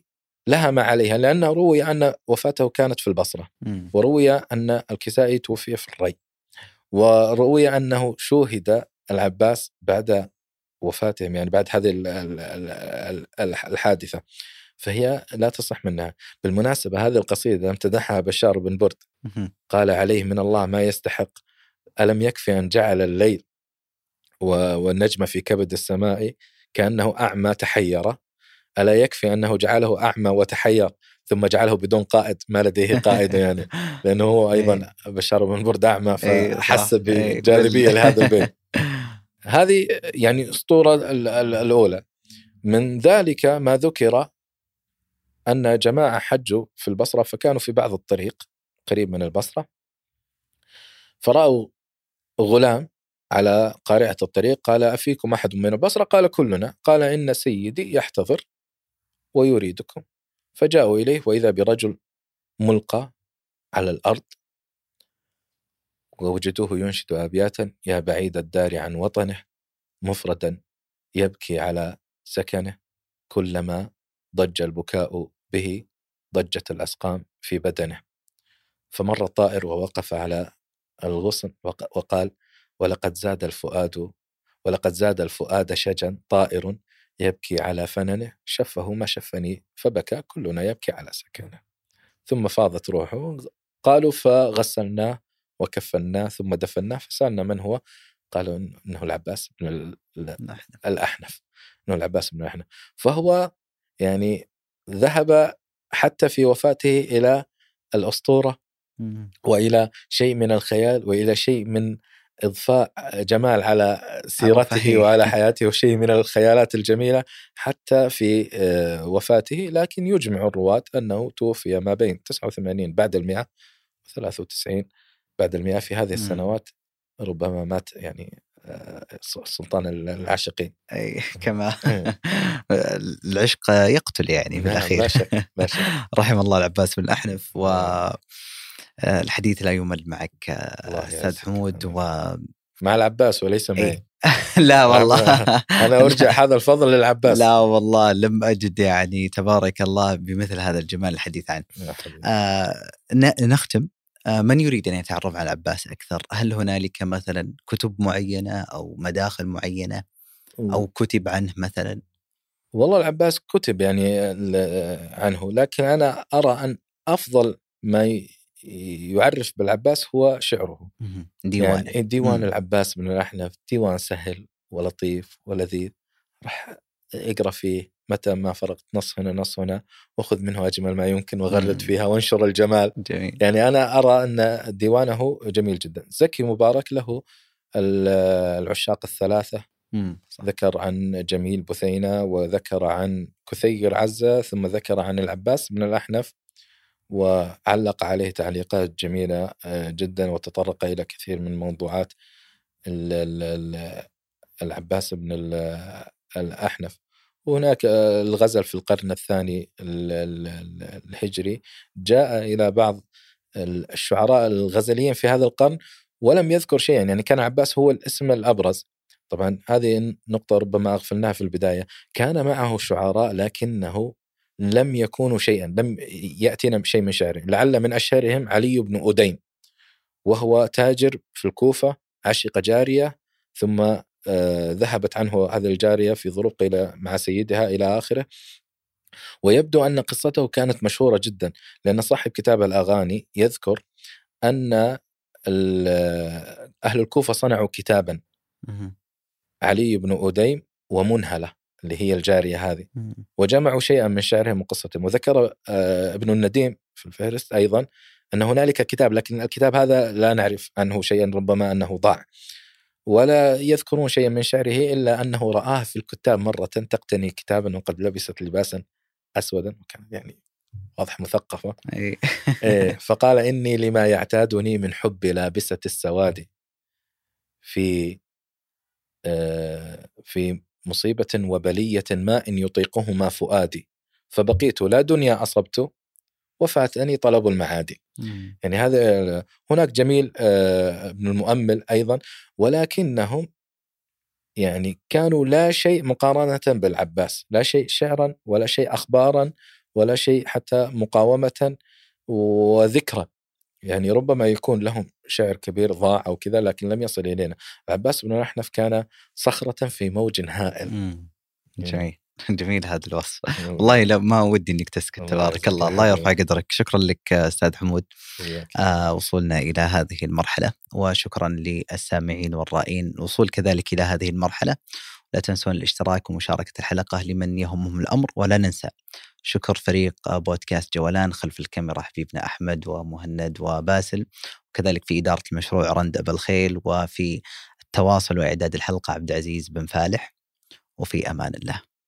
C: لها ما عليها لأن روي أن وفاته كانت في البصرة. وروي أن الكسائي توفي في الري وروي أنه شوهد العباس بعد وفاتهم يعني بعد هذه ال- ال- ال- ال- الحادثة. فهي لا تصح منها. بالمناسبة هذه القصيدة امتدحها بشار بن برد. قال عليه من الله ما يستحق. ألم يكفي أن جعل الليل والنجم في كبد السماء كأنه أعمى تحير؟ ألا يكفي أنه جعله أعمى وتحير ثم جعله بدون قائد؟ ما لديه قائد يعني. لأنه هو أيضا بشار بن برد أعمى
B: إيه،.
C: فحس
B: إيه،
C: بجاذبية لهذا البيت. هذه يعني أسطورة ال- ال- الأولى. من ذلك ما ذكر أن جماعة حجوا في البصرة فكانوا في بعض الطريق قريب من البصرة فرأوا غلام على قارعة الطريق قال أفيكم أحد من البصرة؟ قال كلنا. قال إن سيدي يحتضر ويريدكم. فجاءوا إليه وإذا برجل ملقى على الأرض ووجدوه ينشد أبياتا يا بعيد الدار عن وطنه مفردا يبكي على سكنه كلما ضج البكاء به ضجت الأسقام في بدنه. فمر الطائر ووقف على الغصن وق- وقال ولقد زاد الفؤاد ولقد زاد الفؤاد شجا طائر يبكي على فننه شفه ما شفني فبكى كلنا يبكي على سكنه. ثم فاضت روحه قالوا فغسلناه وكفناه ثم دفناه فسألنا من هو؟ قالوا إنه العباس بن. الأحنف إنه العباس بن الأحنف. فهو يعني ذهب حتى في وفاته إلى
B: الأسطورة.
C: وإلى شيء من الخيال وإلى شيء من إضفاء جمال على سيرته. وعلى حياته وشيء من الخيالات الجميلة حتى في آه، وفاته لكن يجمع الرواة أنه توفي ما بين 89 بعد المئة و93 بعد المئة في هذه. السنوات ربما مات يعني سلطان العاشقين
B: أي كما
C: إيه.
B: العشق يقتل يعني
C: نعم،
B: بالاخير
C: لا شك لا شك
B: رحم الله العباس بن الأحنف و
C: نعم.
B: آه، الحديث لا يمل معك آه،
C: أستاذ.
B: حمود و
C: مع العباس وليس معي.
B: لا والله
C: أنا أرجع هذا الفضل للعباس
B: لا والله لم أجد يعني تبارك الله بمثل هذا الجمال الحديث عنه. آه نختم من يريد أن يتعرف على العباس أكثر؟ هل هنالك مثلا كتب معينة أو مداخل معينة أو كتب عنه مثلا؟
C: والله العباس كتب يعني عنه لكن أنا أرى أن أفضل ما يعرف بالعباس هو شعره.
B: ديوان
C: يعني ديوان. العباس بن الاحنف ديوان سهل ولطيف ولذيذ راح أقرأ فيه. متى ما فرغت نص هنا نص هنا وخذ منه أجمل ما يمكن وغرد. فيها وانشر الجمال.
B: جميل.
C: يعني أنا أرى أن ديوانه جميل جدا. زكي مبارك له ال- العشاق الثلاثة.
B: مم.
C: ذكر عن جميل بثينة وذكر عن كثير عزة ثم ذكر عن العباس بن الأحنف وعلق عليه تعليقات جميلة آه، جدا وتطرق إلى كثير من موضوعات ال- ال- ال- العباس بن ال- الأحنف. وهناك آه، الغزل في القرن الثاني ال- ال- ال- الهجري. جاء إلى بعض الشعراء الغزليين في هذا القرن ولم يذكر شيئا. يعني كان عباس هو الاسم الأبرز. طبعا هذه نقطة ربما أغفلناها في البداية. كان معه شعراء لكنه لم يكونوا شيئا لم يأتينا بشيء من شعره لعل من أشهرهم علي بن أديم وهو تاجر في الكوفة عشق جارية ثم ذهبت عنه هذه الجارية في ظروف إلى مع سيدها إلى آخره. ويبدو أن قصته كانت مشهورة جدا لأن صاحب كتاب الأغاني يذكر أن أهل الكوفة صنعوا كتابا. علي بن أديم ومنهلة اللي هي الجارية هذه. وجمعوا شيئا من شعرهم وقصتهم. وذكر آه، ابن النديم في الفهرست أيضا أن هنالك كتاب لكن الكتاب هذا لا نعرف عنه شيئا ربما أنه ضاع. ولا يذكرون شيئا من شعره إلا أنه رآه في الكتاب مرة تقتني كتابا وقد لبست لباسا أسودا وكانت يعني واضح مثقفة
B: أي.
C: إيه، فقال إني لما يعتادني من حب لابسة السواد في آه، في مصيبة وبلية ما إن يطيقهما فؤادي فبقيت لا دنيا أصبت وفاتني طلب المعادي
B: مم.
C: يعني هذا هناك جميل آه، ابن المؤمل أيضا ولكنهم يعني كانوا لا شيء مقارنة بالعباس لا شيء شعرا ولا شيء أخبارا ولا شيء حتى مقاومة وذكرى يعني ربما يكون لهم شعر كبير ضاع أو كذا لكن لم يصل إلينا العباس بن الأحنف كان صخرة في موج هائل. يعني.
B: جميل جميل هذا الوصف. والله. لا ما ودي إنك تسكت تبارك الله. الله يرفع. قدرك. شكرا لك أستاذ حمود. آه وصولنا إلى هذه المرحلة وشكرا للسامعين والرائين. الوصول كذلك إلى هذه المرحلة. لا تنسون الاشتراك ومشاركة الحلقة لمن يهمهم الأمر ولا ننسى شكر فريق بودكاست جولان خلف الكاميرا حبيبنا أحمد ومهند وباسل. وكذلك في إدارة المشروع رند أبو الخيل وفي التواصل وإعداد الحلقة عبد العزيز بن فالح. وفي أمان الله.